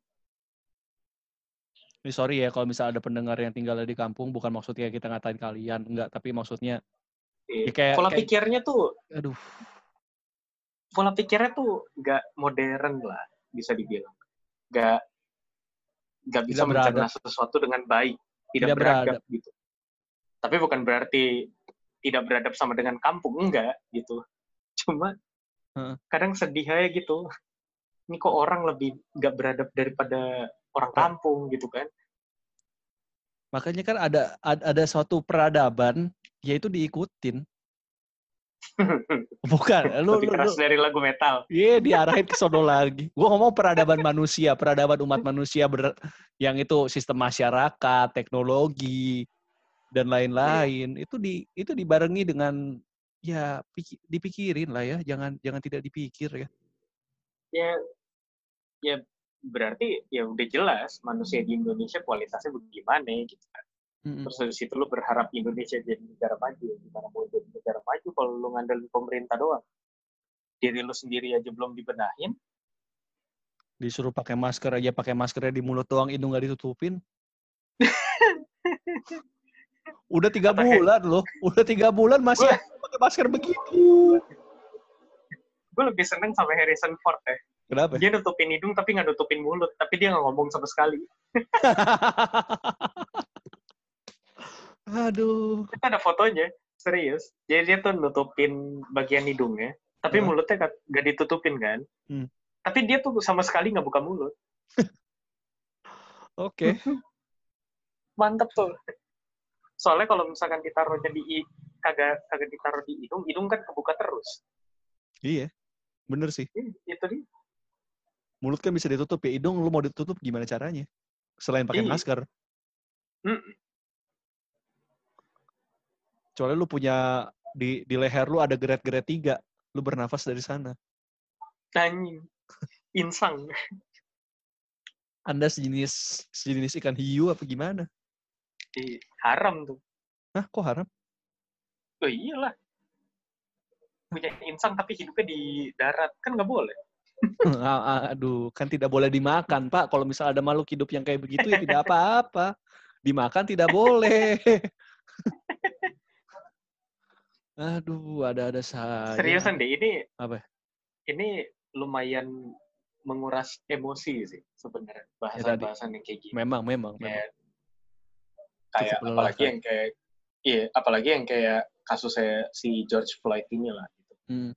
Ini sorry ya kalau misalnya ada pendengar yang tinggal di kampung, bukan maksudnya kita ngatain kalian, enggak, tapi maksudnya, Iya. Ya, kayak- pola kayak- pikirnya tuh aduh, pola pikirnya tuh nggak modern lah bisa dibilang. Nggak nggak bisa Tidak mencerna sesuatu dengan baik tidak, Tidak beradab, beradab. gitu. Tapi bukan berarti tidak beradab sama dengan kampung enggak gitu cuma Heeh. kadang sedih aja gitu ini kok orang lebih nggak beradab daripada orang kampung gitu kan makanya kan ada ad- ada suatu peradaban, yaitu diikutin. (laughs) Bukan, lu, lebih lu, keras lu dari lagu metal Iya, diarahin ke sono lagi. Gua ngomong peradaban manusia, peradaban umat manusia ber, yang itu sistem masyarakat, teknologi dan lain-lain. Itu di itu dibarengi dengan ya piki- dipikirin lah ya, jangan jangan tidak dipikir ya. ya ya berarti ya udah jelas manusia di Indonesia kualitasnya bagaimana gitu kan Mm-mm. terus dari situ lu berharap Indonesia jadi negara maju gimana mau jadi negara maju kalau lu ngandelin pemerintah doang diri lu sendiri aja belum dibenahin Disuruh pakai masker aja, pakai maskernya di mulut doang, hidung nggak ditutupin. (laughs) Udah tiga bulan loh, udah tiga bulan masih pakai masker begitu. gue lebih seneng sama Harrison Ford ya Kenapa? dia nutupin hidung tapi nggak nutupin mulut tapi dia nggak ngomong sama sekali (laughs) Aduh. itu ada fotonya serius jadi dia tuh nutupin bagian hidungnya tapi Hmm. mulutnya nggak nggak ditutupin kan Hmm. tapi dia tuh sama sekali nggak buka mulut (laughs) Oke. (laughs) mantep tuh soalnya kalau misalkan ditaruhnya di kagak kagak ditaruh di hidung hidung kan kebuka terus Iya. Bener sih. Ih, itu dia Mulut kan bisa ditutup ya. Hidung lu mau ditutup gimana caranya? Selain pakai Iya. masker. Mm. Soalnya lu punya di di leher lu ada geret-geret tiga. Lu bernafas dari sana. anjing insang Anda sejenis sejenis ikan hiu apa gimana? Ih, haram tuh Hah, kok haram? oh iyalah punya insang tapi hidupnya di darat kan nggak boleh (laughs) Aduh, kan tidak boleh dimakan, Pak. Kalau misal ada makhluk hidup yang kayak begitu ya tidak apa-apa. Dimakan tidak boleh. (laughs) Aduh, ada-ada saja. seriusan deh ini Apa? ini lumayan menguras emosi sih sebenarnya bahasan-bahasan yang kayak gini Memang, memang, memang. Kayak apalagi yang kayak iya apalagi yang kayak kasusnya si George Floyd ini lah gitu. Hmm.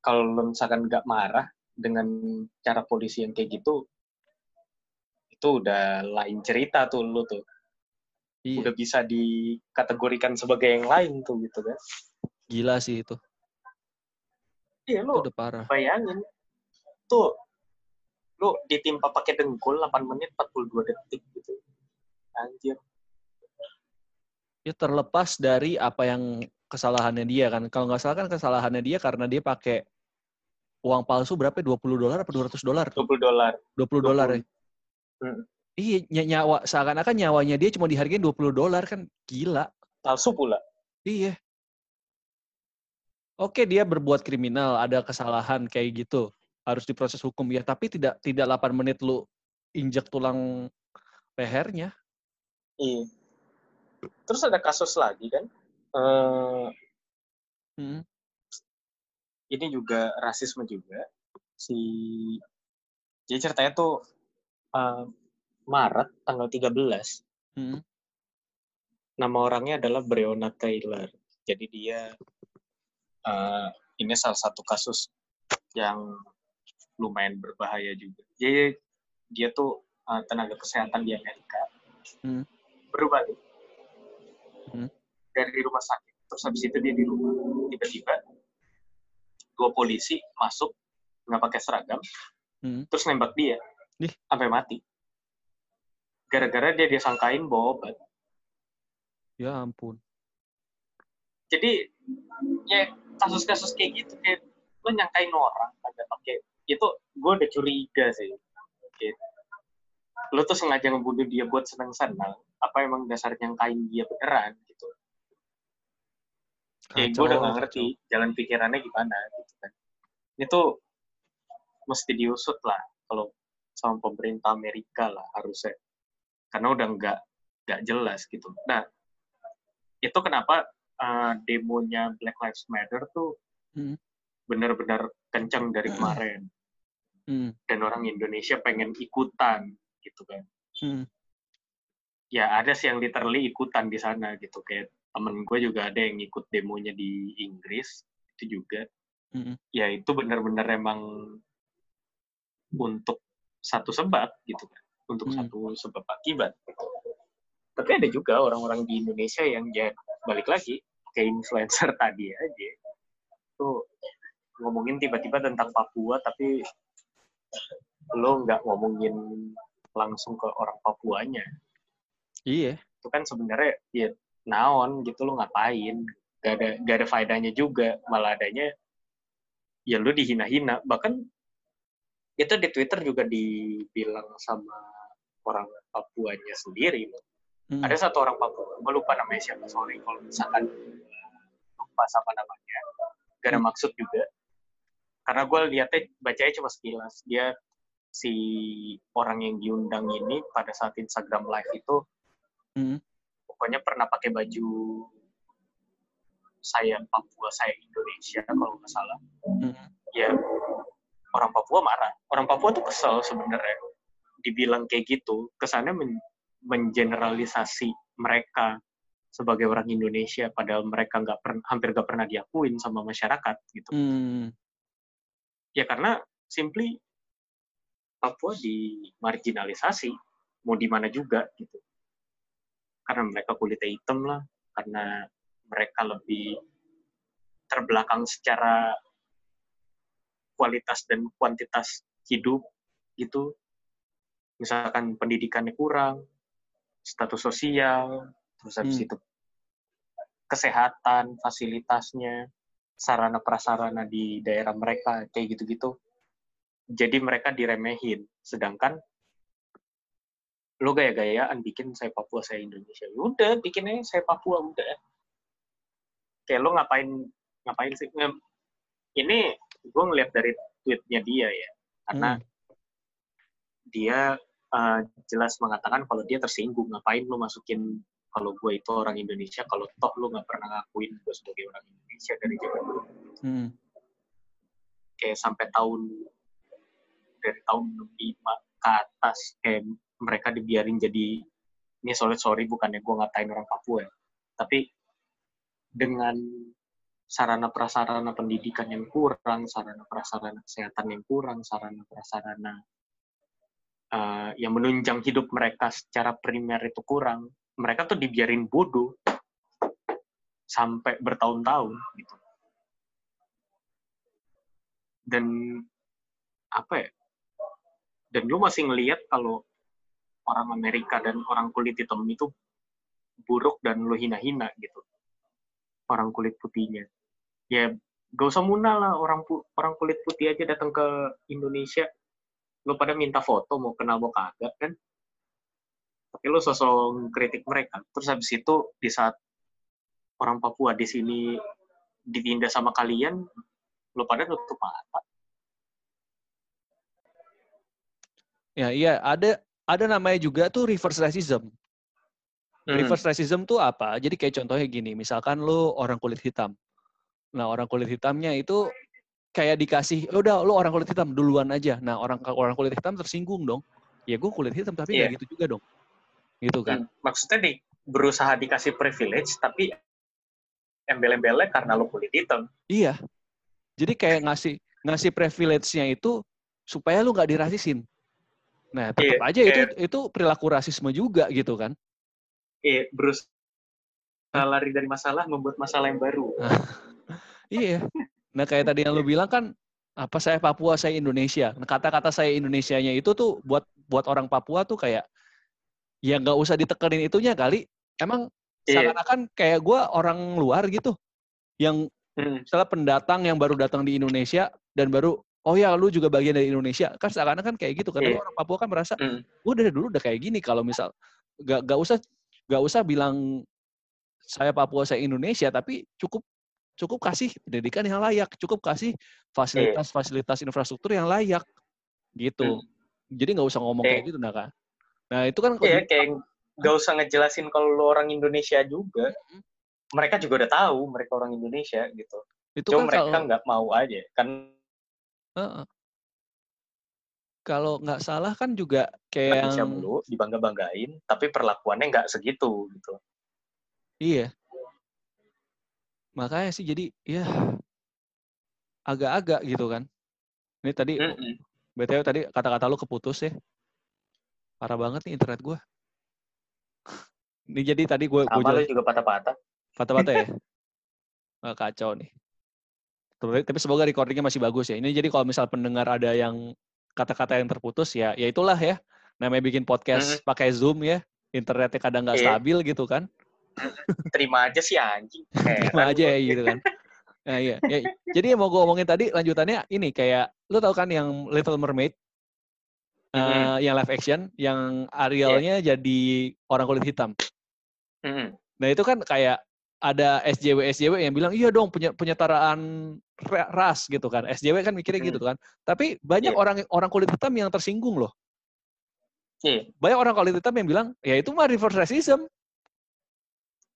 kalau lu misalkan nggak marah dengan cara polisi yang kayak gitu itu udah lain cerita tuh lu tuh Iya, udah bisa dikategorikan sebagai yang lain tuh gitu kan gila sih itu. iya Itu lu udah parah. bayangin tuh lu ditimpa pakai dengkul 8 menit 42 detik gitu anjir Ya terlepas dari apa yang kesalahannya dia kan. Kalau nggak salah kan kesalahannya dia karena dia pakai uang palsu berapa? ya? 20 dolar apa 200 dolar? 20 dolar 20 dolar ya. Hmm. Iya, ny- nyawa seakan-akan nyawanya dia cuma dihargain 20 dolar kan gila. palsu pula Iya. Oke, dia berbuat kriminal, ada kesalahan kayak gitu. Harus diproses hukum ya, tapi tidak tidak 8 menit lu injek tulang lehernya. iya terus ada kasus lagi kan eh Hmm. ini juga rasisme juga si jadi ceritanya tuh eh, Maret tanggal 13 Hmm. nama orangnya adalah Breonna Taylor jadi dia eh, ini salah satu kasus yang lumayan berbahaya juga jadi dia tuh eh, tenaga kesehatan di Amerika Hmm. berubah Hmm. dari rumah sakit terus habis itu dia di rumah tiba-tiba dua polisi masuk nggak pakai seragam Hmm. terus nembak dia Ih. sampai mati gara-gara dia disangkain bawa obat Ya ampun. jadi ya kasus-kasus kayak gitu kayak lo nyangkain orang kagak pakai itu gue udah curiga sih kayak, lo tuh sengaja ngebunuh dia buat senang-senang apa emang dasar nyangkain dia beneran gitu. Kayak gue udah gak ngerti jalan pikirannya gimana gitu kan. Ini tuh mesti diusut lah kalau sama pemerintah Amerika lah harusnya. Karena udah nggak nggak jelas gitu. Nah itu kenapa uh, demonya Black Lives Matter tuh hmm. benar-benar kencang dari kemarin. Hmm. dan orang Indonesia pengen ikutan gitu kan. Hmm. Ya ada sih yang literally ikutan di sana gitu. Kayak temen gue juga ada yang ikut demonya di Inggris itu juga. Hmm. ya itu benar-benar emang untuk satu sebab gitu kan. Untuk hmm. satu sebab akibat. Tapi ada juga orang-orang di Indonesia yang ya balik lagi ke influencer (laughs) tadi aja. Tuh ngomongin tiba-tiba tentang Papua tapi lo nggak ngomongin langsung ke orang Papuanya iya itu kan sebenarnya ya naon gitu lo ngapain gak ada gak ada faedahnya juga malah adanya ya lo dihina-hina bahkan itu di Twitter juga dibilang sama orang Papuanya sendiri Hmm. Ada satu orang Papua, gue lupa namanya siapa, sorry kalau misalkan lupa siapa namanya. Gak ada hmm. maksud juga. Karena gue lihatnya, bacanya cuma sekilas. Dia si orang yang diundang ini pada saat Instagram live itu, hmm. pokoknya pernah pakai baju saya Papua, saya Indonesia kalau nggak salah. Hmm. Ya orang Papua marah. Orang Papua tuh kesel sebenarnya dibilang kayak gitu. Kesannya men mengeneralisasi mereka sebagai orang Indonesia padahal mereka nggak pernah hampir nggak pernah diakuin sama masyarakat gitu hmm. ya karena simply Papua dimarginalisasi mau di mana juga gitu karena mereka kulitnya hitam lah karena mereka lebih terbelakang secara kualitas dan kuantitas hidup gitu misalkan pendidikannya kurang status sosial, terus habis hmm. itu kesehatan, fasilitasnya, sarana prasarana di daerah mereka kayak gitu-gitu. Jadi mereka diremehin. Sedangkan lo gaya-gayaan bikin saya Papua, saya Indonesia. Ya udah, bikinnya saya Papua udah. Kayak lo ngapain ngapain sih? Ini gue ngeliat dari tweetnya dia ya, karena hmm. dia uh, jelas mengatakan kalau dia tersinggung ngapain lo masukin kalau gue itu orang Indonesia kalau toh lo nggak pernah ngakuin gue sebagai orang Indonesia dari zaman dulu hmm. kayak sampai tahun dari tahun lima ke atas kayak mereka dibiarin jadi ini solid sorry bukannya gue ngatain orang Papua ya. tapi dengan sarana prasarana pendidikan yang kurang, sarana prasarana kesehatan yang kurang, sarana prasarana uh, yang menunjang hidup mereka secara primer itu kurang, mereka tuh dibiarin bodoh sampai bertahun-tahun gitu. Dan apa ya? Dan lu masih ngelihat kalau orang Amerika dan orang kulit hitam itu buruk dan lu hina-hina gitu. Orang kulit putihnya. Ya gak usah muna lah orang orang kulit putih aja datang ke Indonesia lu pada minta foto mau kenal mau kagak kan tapi lu sosok kritik mereka terus habis itu di saat orang Papua di sini ditindas sama kalian lu pada nutup mata ya iya ada ada namanya juga tuh reverse racism. Hmm. reverse racism tuh apa? Jadi kayak contohnya gini misalkan lu orang kulit hitam. Nah orang kulit hitamnya itu kayak dikasih lo udah lo orang kulit hitam duluan aja. Nah orang orang kulit hitam tersinggung dong. Ya gue kulit hitam tapi yeah. gitu juga dong. Gitu kan. Hmm, maksudnya di berusaha dikasih privilege tapi embel-embelnya karena lo kulit hitam. Iya. Jadi kayak ngasih ngasih privilege-nya itu supaya lo nggak dirasisin nah tetap yeah, aja yeah. itu itu perilaku rasisme juga gitu kan iya yeah, berusaha lari dari masalah membuat masalah yang baru (laughs) iya Nah kayak tadi yang lu bilang kan apa saya Papua, saya Indonesia. Nah, kata-kata saya Indonesianya itu tuh buat buat orang Papua tuh kayak ya nggak usah ditekenin itunya kali. Emang yeah. seakan-akan kayak gue orang luar gitu yang Hmm. Misalnya pendatang yang baru datang di Indonesia dan baru oh ya lu juga bagian dari Indonesia kan seakan-akan kayak gitu kan Tapi Iya. orang Papua kan merasa Hmm. gue dari dulu udah kayak gini kalau misal gak, gak usah gak usah bilang saya Papua saya Indonesia tapi cukup cukup kasih pendidikan yang layak cukup kasih fasilitas-fasilitas infrastruktur yang layak gitu jadi nggak usah ngomong Iya. kayak gitu nah kan nah itu kan Iya, kayak nggak usah ngejelasin kalau lu orang Indonesia juga. Mereka juga udah tahu mereka orang Indonesia gitu. itu Cuma kan mereka nggak mau aja. Kan Heeh. kalau nggak salah kan juga kayak Indonesia yang mulu dibangga-banggain, tapi perlakuannya nggak segitu gitu. iya makanya sih jadi ya agak-agak gitu kan ini tadi Mm-mm. btw tadi kata-kata lu keputus ya parah banget nih internet gua ini jadi tadi gue gue juga patah-patah. Patah-patah ya? Wah, kacau nih. Tapi tapi semoga recordingnya masih bagus ya. Ini jadi kalau misal pendengar ada yang kata-kata yang terputus ya, ya itulah ya. Namanya bikin podcast pakai Zoom ya. Internetnya kadang nggak Iya. stabil gitu kan. Terima aja sih anjing. (laughs) Terima aja ya gitu kan. Nah, iya. Ya, jadi yang mau gue omongin tadi lanjutannya ini kayak lu tahu kan yang Little Mermaid eh, Mhm. yang live action yang Arielnya jadi orang kulit hitam. Mm-mm. Nah itu kan kayak ada SJW SJW yang bilang iya dong punya penyetaraan ra- ras gitu kan. SJW kan mikirnya gitu kan. Tapi banyak Iya. orang orang kulit hitam yang tersinggung loh. Iya. Banyak orang kulit hitam yang bilang ya itu mah reverse racism.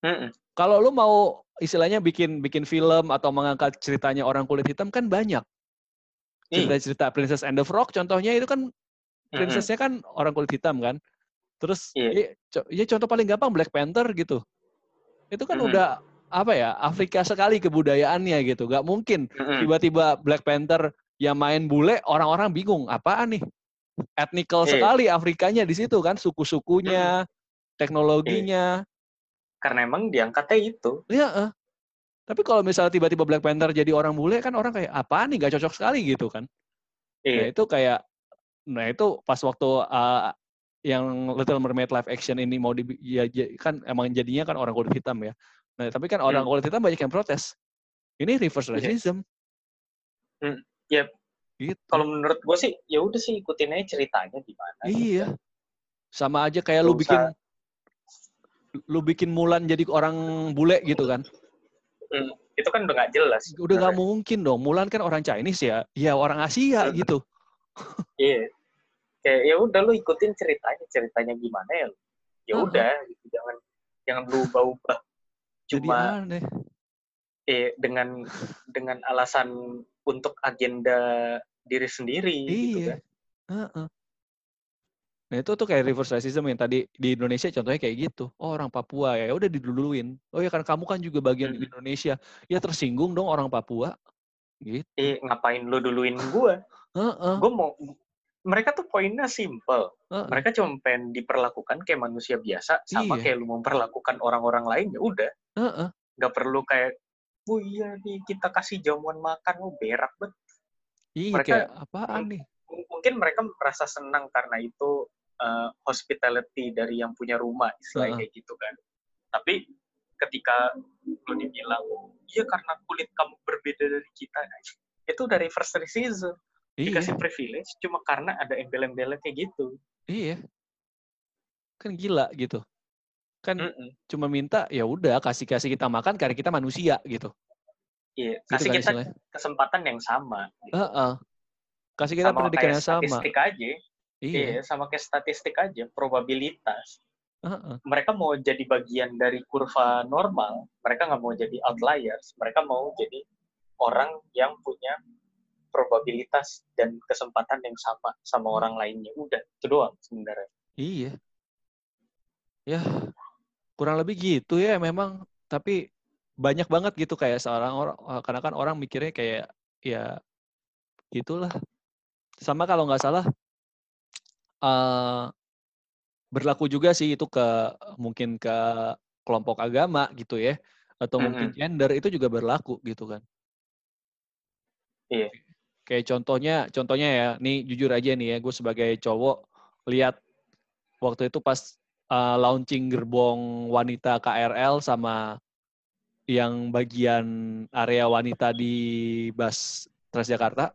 Mm-mm. Kalau lu mau istilahnya bikin bikin film atau mengangkat ceritanya orang kulit hitam kan banyak. Iya. Cerita-cerita Princess and the Frog contohnya itu kan Mm-mm. princessnya kan orang kulit hitam kan. Terus Iya. ya, ya contoh paling gampang Black Panther gitu. Itu kan Mhm. udah apa ya Afrika sekali kebudayaannya gitu. Gak mungkin tiba-tiba Black Panther yang main bule orang-orang bingung apaan nih etnikal Iya. sekali Afrikanya di situ kan suku-sukunya teknologinya Karena emang diangkatnya itu. ya eh. tapi kalau misalnya tiba-tiba Black Panther jadi orang bule kan orang kayak apaan nih gak cocok sekali gitu kan nah Iya. itu kayak nah itu pas waktu uh, yang Little Mermaid live action ini mau di ya, ja- kan emang jadinya kan orang kulit hitam ya nah tapi kan orang Hmm. kulit hitam banyak yang protes ini reverse Iya. racism Hmm, yep. gitu Kalau menurut gue sih, ya udah sih ikutin aja ceritanya gimana. Iya. Sama aja kayak lu Nggak bikin lu bikin Mulan jadi orang bule gitu kan. Hmm, itu kan udah nggak jelas. Udah nggak mungkin dong. Mulan kan orang Chinese ya. Ya orang Asia Hmm. gitu. Iya. Kayak ya udah lu ikutin ceritanya, ceritanya gimana ya. Ya udah, gitu. jangan jangan lu ubah-ubah. Jadi Cuma aneh. eh, dengan dengan alasan untuk agenda diri sendiri gitu Iya. kan. Heeh. Nah itu tuh kayak reverse racism yang tadi di Indonesia contohnya kayak gitu. Oh orang Papua ya udah diduluin. Oh ya kan kamu kan juga bagian Mm-mm. Indonesia. Ya tersinggung dong orang Papua. Gitu. Eh, ngapain lu duluin gua? Heeh. Gua mau mereka tuh poinnya simple. heeh. Mereka cuma pengen diperlakukan kayak manusia biasa sama Iya. kayak lu memperlakukan orang-orang lain ya udah. Heeh. Nggak perlu kayak oh iya nih kita kasih jamuan makan oh berak banget. Iya Mereka- kayak apaan nih? Mungkin mereka merasa senang karena itu uh, hospitality dari yang punya rumah istilahnya Heeh. kayak gitu kan. Tapi ketika lu dibilang iya karena kulit kamu berbeda dari kita itu dari first racism Iya. dikasih privilege cuma karena ada embel-embelnya kayak gitu. Iya. Kan gila gitu. Kan Mm-mm. cuma minta ya udah kasih kasih kita makan karena kita manusia gitu. Iya, Gitu kasih kan kita istilahnya. kesempatan yang sama. gitu. Heeh. Kasih kita sama pendidikan yang sama. statistik aja. Iya. Iya, sama kayak statistik aja, probabilitas. Heeh. Mereka mau jadi bagian dari kurva normal, mereka nggak mau jadi outliers, mereka mau jadi orang yang punya probabilitas dan kesempatan yang sama sama Hmm. orang lainnya. Udah, itu doang sebenarnya. Iya. Ya, kurang lebih gitu ya memang. Tapi banyak banget gitu kayak seorang orang, karena kan orang mikirnya kayak ya gitulah. Sama kalau nggak salah eh berlaku juga sih itu ke mungkin ke kelompok agama gitu ya atau mungkin gender itu juga berlaku gitu kan. Iya. Kayak contohnya, contohnya ya, nih jujur aja nih ya, gue sebagai cowok lihat waktu itu pas uh, launching gerbong wanita KRL sama yang bagian area wanita di bus Transjakarta.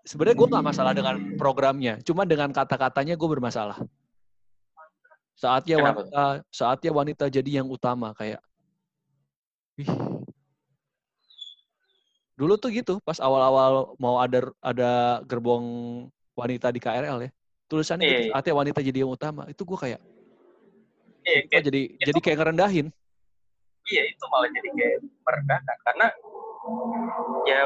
Sebenarnya gue nggak masalah dengan programnya, cuma dengan kata-katanya gue bermasalah. Saatnya Kenapa wanita, saatnya wanita jadi yang utama kayak. Dulu tuh gitu, pas awal-awal mau ada ada gerbong wanita di KRL ya, tulisannya gitu, Iya. saatnya wanita jadi yang utama. Itu gue kayak, Iya, kok kayak- jadi itu- jadi kayak ngerendahin. iya itu malah jadi kayak merendahkan karena ya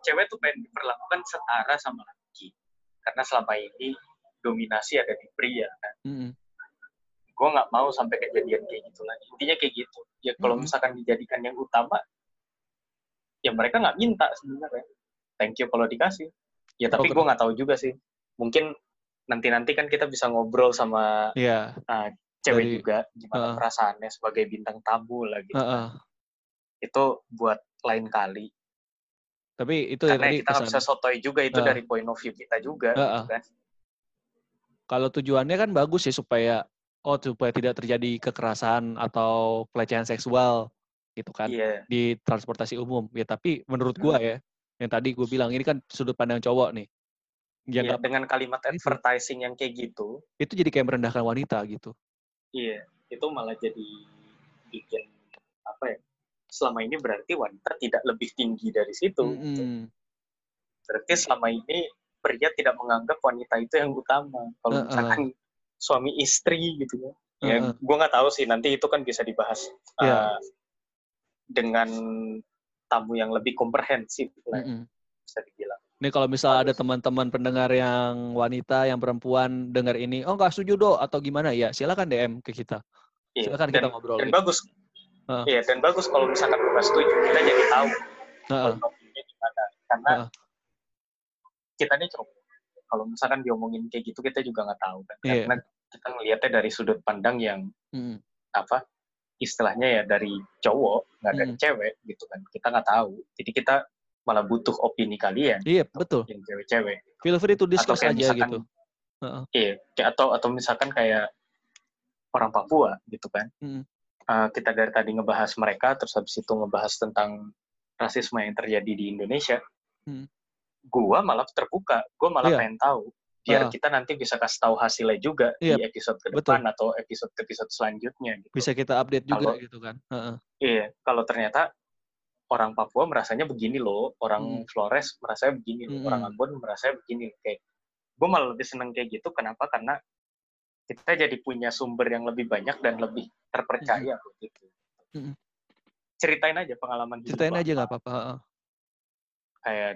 cewek tuh pengen diperlakukan setara sama laki karena selama ini dominasi ada di pria kan Mm-mm. gue nggak mau sampai kejadian kayak gitu lagi intinya kayak gitu ya kalau Mhm. misalkan dijadikan yang utama ya mereka nggak minta sebenarnya thank you kalau dikasih ya tapi Program. gue nggak tahu juga sih mungkin nanti nanti kan kita bisa ngobrol sama Iya. cewek Dari- juga gimana Heeh. perasaannya sebagai bintang tamu lah gitu Heeh. itu buat lain kali Tapi itu ya karena tadi kita nggak bisa sotoy juga itu Heeh. dari point of view kita juga Heeh. gitu kan Kalau tujuannya kan bagus ya supaya oh supaya tidak terjadi kekerasan atau pelecehan seksual gitu kan iya di transportasi umum. Ya tapi menurut gua ya yang tadi gue bilang ini kan sudut pandang cowok nih. Ya Iya, nggak- dengan kalimat Itu. advertising yang kayak gitu itu jadi kayak merendahkan wanita gitu. iya itu malah jadi bikin apa ya selama ini berarti wanita tidak lebih tinggi dari situ gitu. Mm-mm. berarti selama ini pria tidak menganggap wanita itu yang utama kalau Heeh. misalkan suami istri gitu ya ya Heeh. gue nggak tahu sih nanti itu kan bisa dibahas Iya. uh, dengan tamu yang lebih komprehensif lah Mm-mm. bisa dibilang Nih kalau misal ada teman-teman pendengar yang wanita, yang perempuan dengar ini, oh nggak setuju do atau gimana ya, silakan DM ke kita. Iya, Silakan dan, kita ngobrol. dan gitu. bagus Heeh. iya dan bagus kalau misalkan nggak setuju kita jadi tahu view-nya gimana karena Heeh. kita nih cowok kalau misalkan diomongin kayak gitu kita juga nggak tahu kan Iya. karena kita ngelihatnya dari sudut pandang yang Mm-mm. apa istilahnya ya dari cowok nggak dari Mm. cewek gitu kan kita nggak tahu jadi kita malah butuh opini kalian Iya betul. yang cewek-cewek Feel free to discuss aja misalkan gitu. Heeh. iya atau atau misalkan kayak orang Papua gitu kan Mm. Eh, kita dari tadi ngebahas mereka terus habis itu ngebahas tentang rasisme yang terjadi di Indonesia Mm. gua malah terbuka gua malah Iya. pengen tahu biar kita nanti bisa kasih tahu hasilnya juga Iya, di episode ke betul. depan atau episode episode selanjutnya gitu. Bisa kita update juga Kalau- gitu kan. Heeh. Iya, kalau ternyata orang Papua merasanya begini loh, orang Hmm. Flores merasanya begini loh, Mm-mm. orang Ambon merasanya begini. Kayak gue malah lebih seneng kayak gitu. Kenapa? Karena kita jadi punya sumber yang lebih banyak dan lebih terpercaya gitu. Mm-mm. Ceritain aja pengalaman Ceritain aja nggak apa-apa. Kayak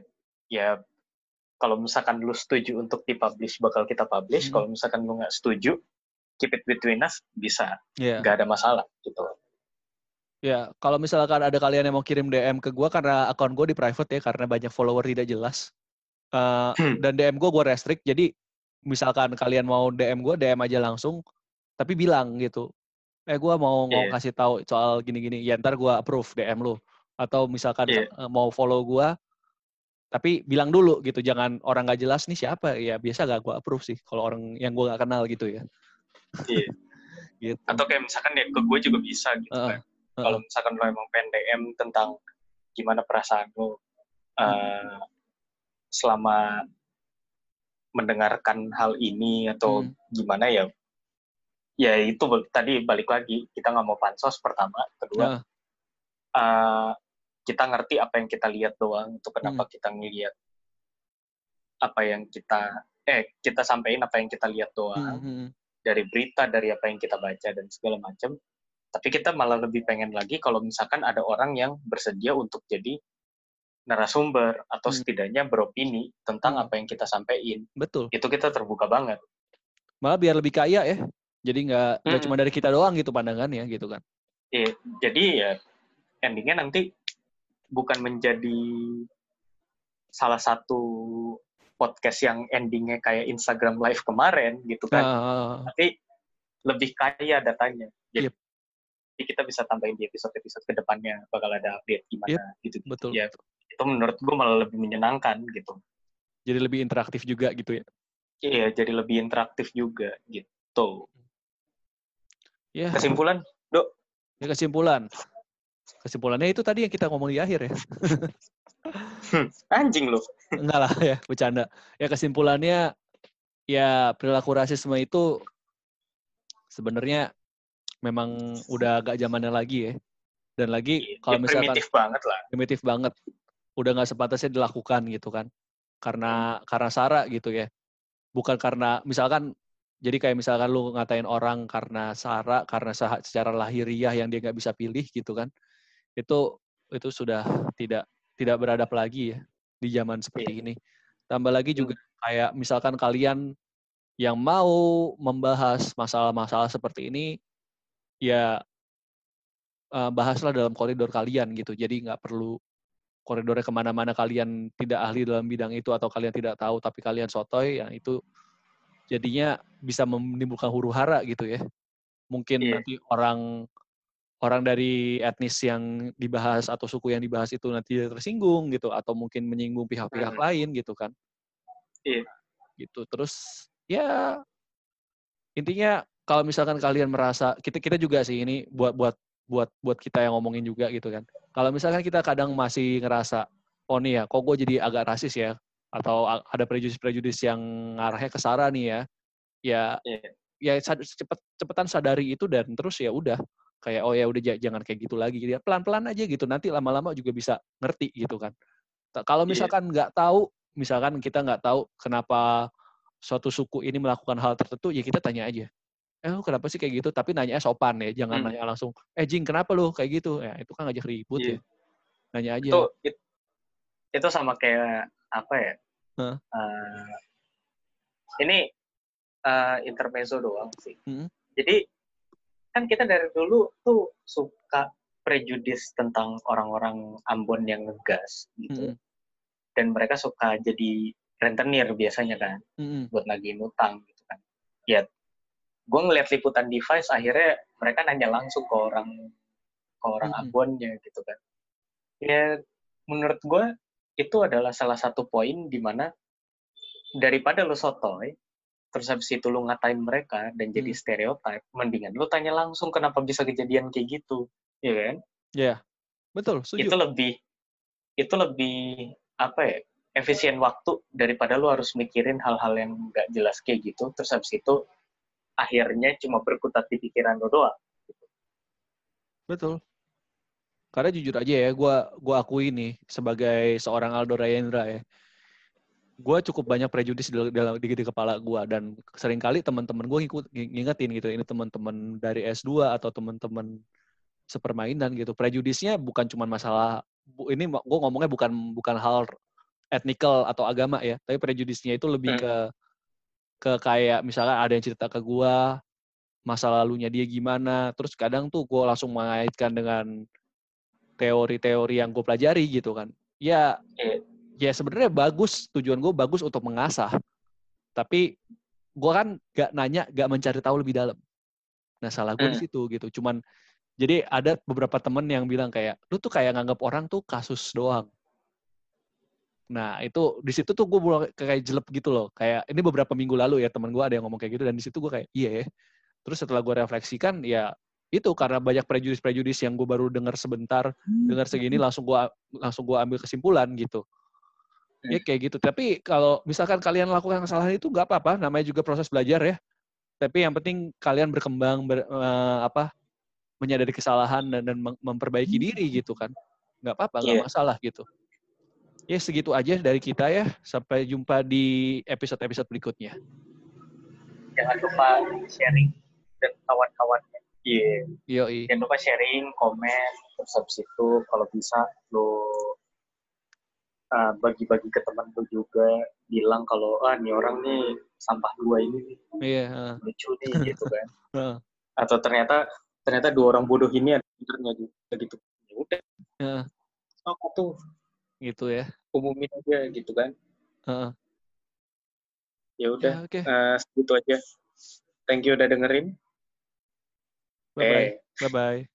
ya kalau misalkan lu setuju untuk dipublish bakal kita publish. Mm-mm. Kalau misalkan lu nggak setuju, keep it between us bisa, Iya. nggak ada masalah gitu. Ya, kalau misalkan ada kalian yang mau kirim DM ke gua karena akun gua di private ya karena banyak follower tidak jelas. Eh, Hmm. dan DM gua gua restrict. Jadi misalkan kalian mau DM gua DM aja langsung tapi bilang gitu. Eh gua mau mau Iya. kasih tahu soal gini-gini. Ya ntar gua approve DM lu. Atau misalkan Iya. eh, mau follow gua tapi bilang dulu gitu jangan orang nggak jelas nih siapa ya biasa gak gua approve sih kalau orang yang gua gak kenal gitu ya Iya. (laughs) gitu Atau kayak misalkan ya ke gue juga bisa gitu Heeh. kan. kalau misalkan lo emang pengen DM tentang gimana perasaan lo uh, selama mendengarkan hal ini atau Hmm. gimana ya ya itu tadi balik lagi kita nggak mau pansos pertama kedua Heeh. uh, kita ngerti apa yang kita lihat doang itu Hmm. kenapa kita ngelihat apa yang kita eh kita sampein apa yang kita lihat doang Hmm, hmm, dari berita, dari apa yang kita baca dan segala macam. Tapi kita malah lebih pengen lagi kalau misalkan ada orang yang bersedia untuk jadi narasumber atau Hmm. setidaknya beropini tentang Hmm. apa yang kita sampaikan. betul Itu kita terbuka banget. malah biar lebih kaya ya jadi nggak Mm-mm. cuma dari kita doang gitu pandangannya gitu kan Eh, jadi ya endingnya nanti bukan menjadi salah satu podcast yang endingnya kayak Instagram Live kemarin gitu kan. Ah, tapi lebih kaya datanya. Jadi Yep. kita bisa tambahin di episode-episode ke depannya bakal ada update gimana gitu. betul Ya itu menurut gue malah lebih menyenangkan gitu. jadi lebih interaktif juga gitu ya Iya jadi lebih interaktif juga gitu. ya Kesimpulan ya kesimpulan kesimpulannya itu tadi yang kita ngomong di akhir ya. Hmm, anjing lu. Enggak lah ya, bercanda. Ya kesimpulannya ya perilaku rasisme itu sebenarnya memang udah agak zamannya lagi ya. Dan lagi Ya, kalau misalkan primitif banget lah. primitif banget, udah nggak sepatasnya dilakukan gitu kan. Karena karena sara gitu ya. Bukan karena misalkan jadi kayak misalkan lu ngatain orang karena sara, karena secara lahiriah yang dia nggak bisa pilih gitu kan. Itu itu sudah tidak tidak beradab lagi ya di zaman seperti ini. Tambah lagi juga kayak misalkan kalian yang mau membahas masalah-masalah seperti ini, ya eh, bahaslah dalam koridor kalian gitu. Jadi nggak perlu koridornya ke mana-mana kalian tidak ahli dalam bidang itu atau kalian tidak tahu tapi kalian sotoy, yang itu jadinya bisa menimbulkan huru hara gitu ya. Mungkin Iya. nanti orang orang dari etnis yang dibahas atau suku yang dibahas itu nanti tersinggung gitu atau mungkin menyinggung pihak-pihak Hmm. lain gitu kan. Iya. Gitu. Terus ya intinya kalau misalkan kalian merasa kita kita juga sih ini buat buat buat buat kita yang ngomongin juga gitu kan. Kalau misalkan kita kadang masih ngerasa oh nih ya kok gue jadi agak rasis ya atau ada prejudis-prejudis yang ngarahnya ke sara nih ya. Ya Iya. ya cepet cepetan sadari itu dan terus ya udah kayak oh ya udah ja- jangan kayak gitu lagi gitu ya pelan-pelan aja gitu nanti lama-lama juga bisa ngerti gitu kan kalau Iya. misalkan nggak tahu misalkan kita nggak tahu kenapa suatu suku ini melakukan hal tertentu ya kita tanya aja eh lu kenapa sih kayak gitu tapi nanya sopan ya jangan Hmm. nanya langsung eh jing kenapa lu kayak gitu ya itu kan ngajak ribut Iya. ya nanya aja Itu it- itu sama kayak apa ya? Hah? Eh, ini eh, intermezzo doang sih. Hmm. Jadi kan kita dari dulu tuh suka prejudis tentang orang-orang Ambon yang ngegas gitu. Mm-mm. Dan mereka suka jadi rentenir biasanya kan Mm-mm. buat nagihin utang gitu kan. Ya gue ngeliat liputan device akhirnya mereka nanya langsung ke orang ke orang Mm-mm. Ambonnya gitu kan. Ya menurut gue itu adalah salah satu poin di mana daripada lo sotoy terus habis itu lu ngatain mereka dan jadi Hmm. stereotip, mendingan lu tanya langsung kenapa bisa kejadian kayak gitu, ya kan? ya betul setuju Itu lebih itu lebih apa ya? efisien waktu daripada lu harus mikirin hal-hal yang nggak jelas kayak gitu, terus habis itu akhirnya cuma berkutat di pikiran lu doang. Betul. Karena jujur aja ya, gua gua akui nih sebagai seorang Aldo Rayendra ya, gua cukup banyak prejudis di, dalam di, di kepala gua dan sering kali teman-teman gua ngikut ng- ngingetin gitu, ini teman-teman dari S2 atau teman-teman sepermainan gitu. Prejudisnya bukan cuma masalah ini gua ngomongnya bukan bukan hal etnikal atau agama ya, tapi prejudisnya itu lebih Hmm. ke ke kayak misalkan ada yang cerita ke gua masa lalunya dia gimana, terus kadang tuh gua langsung mengaitkan dengan teori-teori yang gue pelajari gitu kan. Ya, Iya. Ya sebenarnya bagus tujuan gue bagus untuk mengasah. Tapi gue kan gak nanya, gak mencari tahu lebih dalam. Nah salah gue di Hmm. situ gitu. Cuman jadi ada beberapa temen yang bilang kayak lu tuh kayak nganggap orang tuh kasus doang. Nah itu di situ tuh gue mulai kayak jelek gitu loh. Kayak ini beberapa minggu lalu ya teman gue ada yang ngomong kayak gitu dan di situ gue kayak iya ya. Terus setelah gue refleksikan ya itu karena banyak prejudis-prejudis yang gue baru dengar sebentar, dengar segini langsung gue langsung gua ambil kesimpulan gitu. Ya kayak gitu. Tapi kalau misalkan kalian lakukan kesalahan itu nggak apa-apa, namanya juga proses belajar ya. Tapi yang penting kalian berkembang ber, eh, apa menyadari kesalahan dan, dan mem- memperbaiki diri gitu kan. Nggak apa-apa, nggak Iya. masalah gitu. Ya segitu aja dari kita ya. Sampai jumpa di episode-episode berikutnya. Jangan lupa sharing dan kawan-kawannya. Iya. Yoi. Jangan lupa sharing, komen, terus habis itu kalau bisa lo uh, bagi-bagi ke teman lo juga bilang kalau ah nih orang nih sampah dua ini nih, Iya. heeh. lucu nih gitu kan (laughs) Heeh. atau ternyata ternyata dua orang bodoh ini ada pinternya juga gitu ya udah Heeh. aku tuh Gitu ya. umumin aja gitu kan Heeh. ya udah Ya, Oke. uh, segitu aja thank you udah dengerin Bye-bye. eh Bye-bye.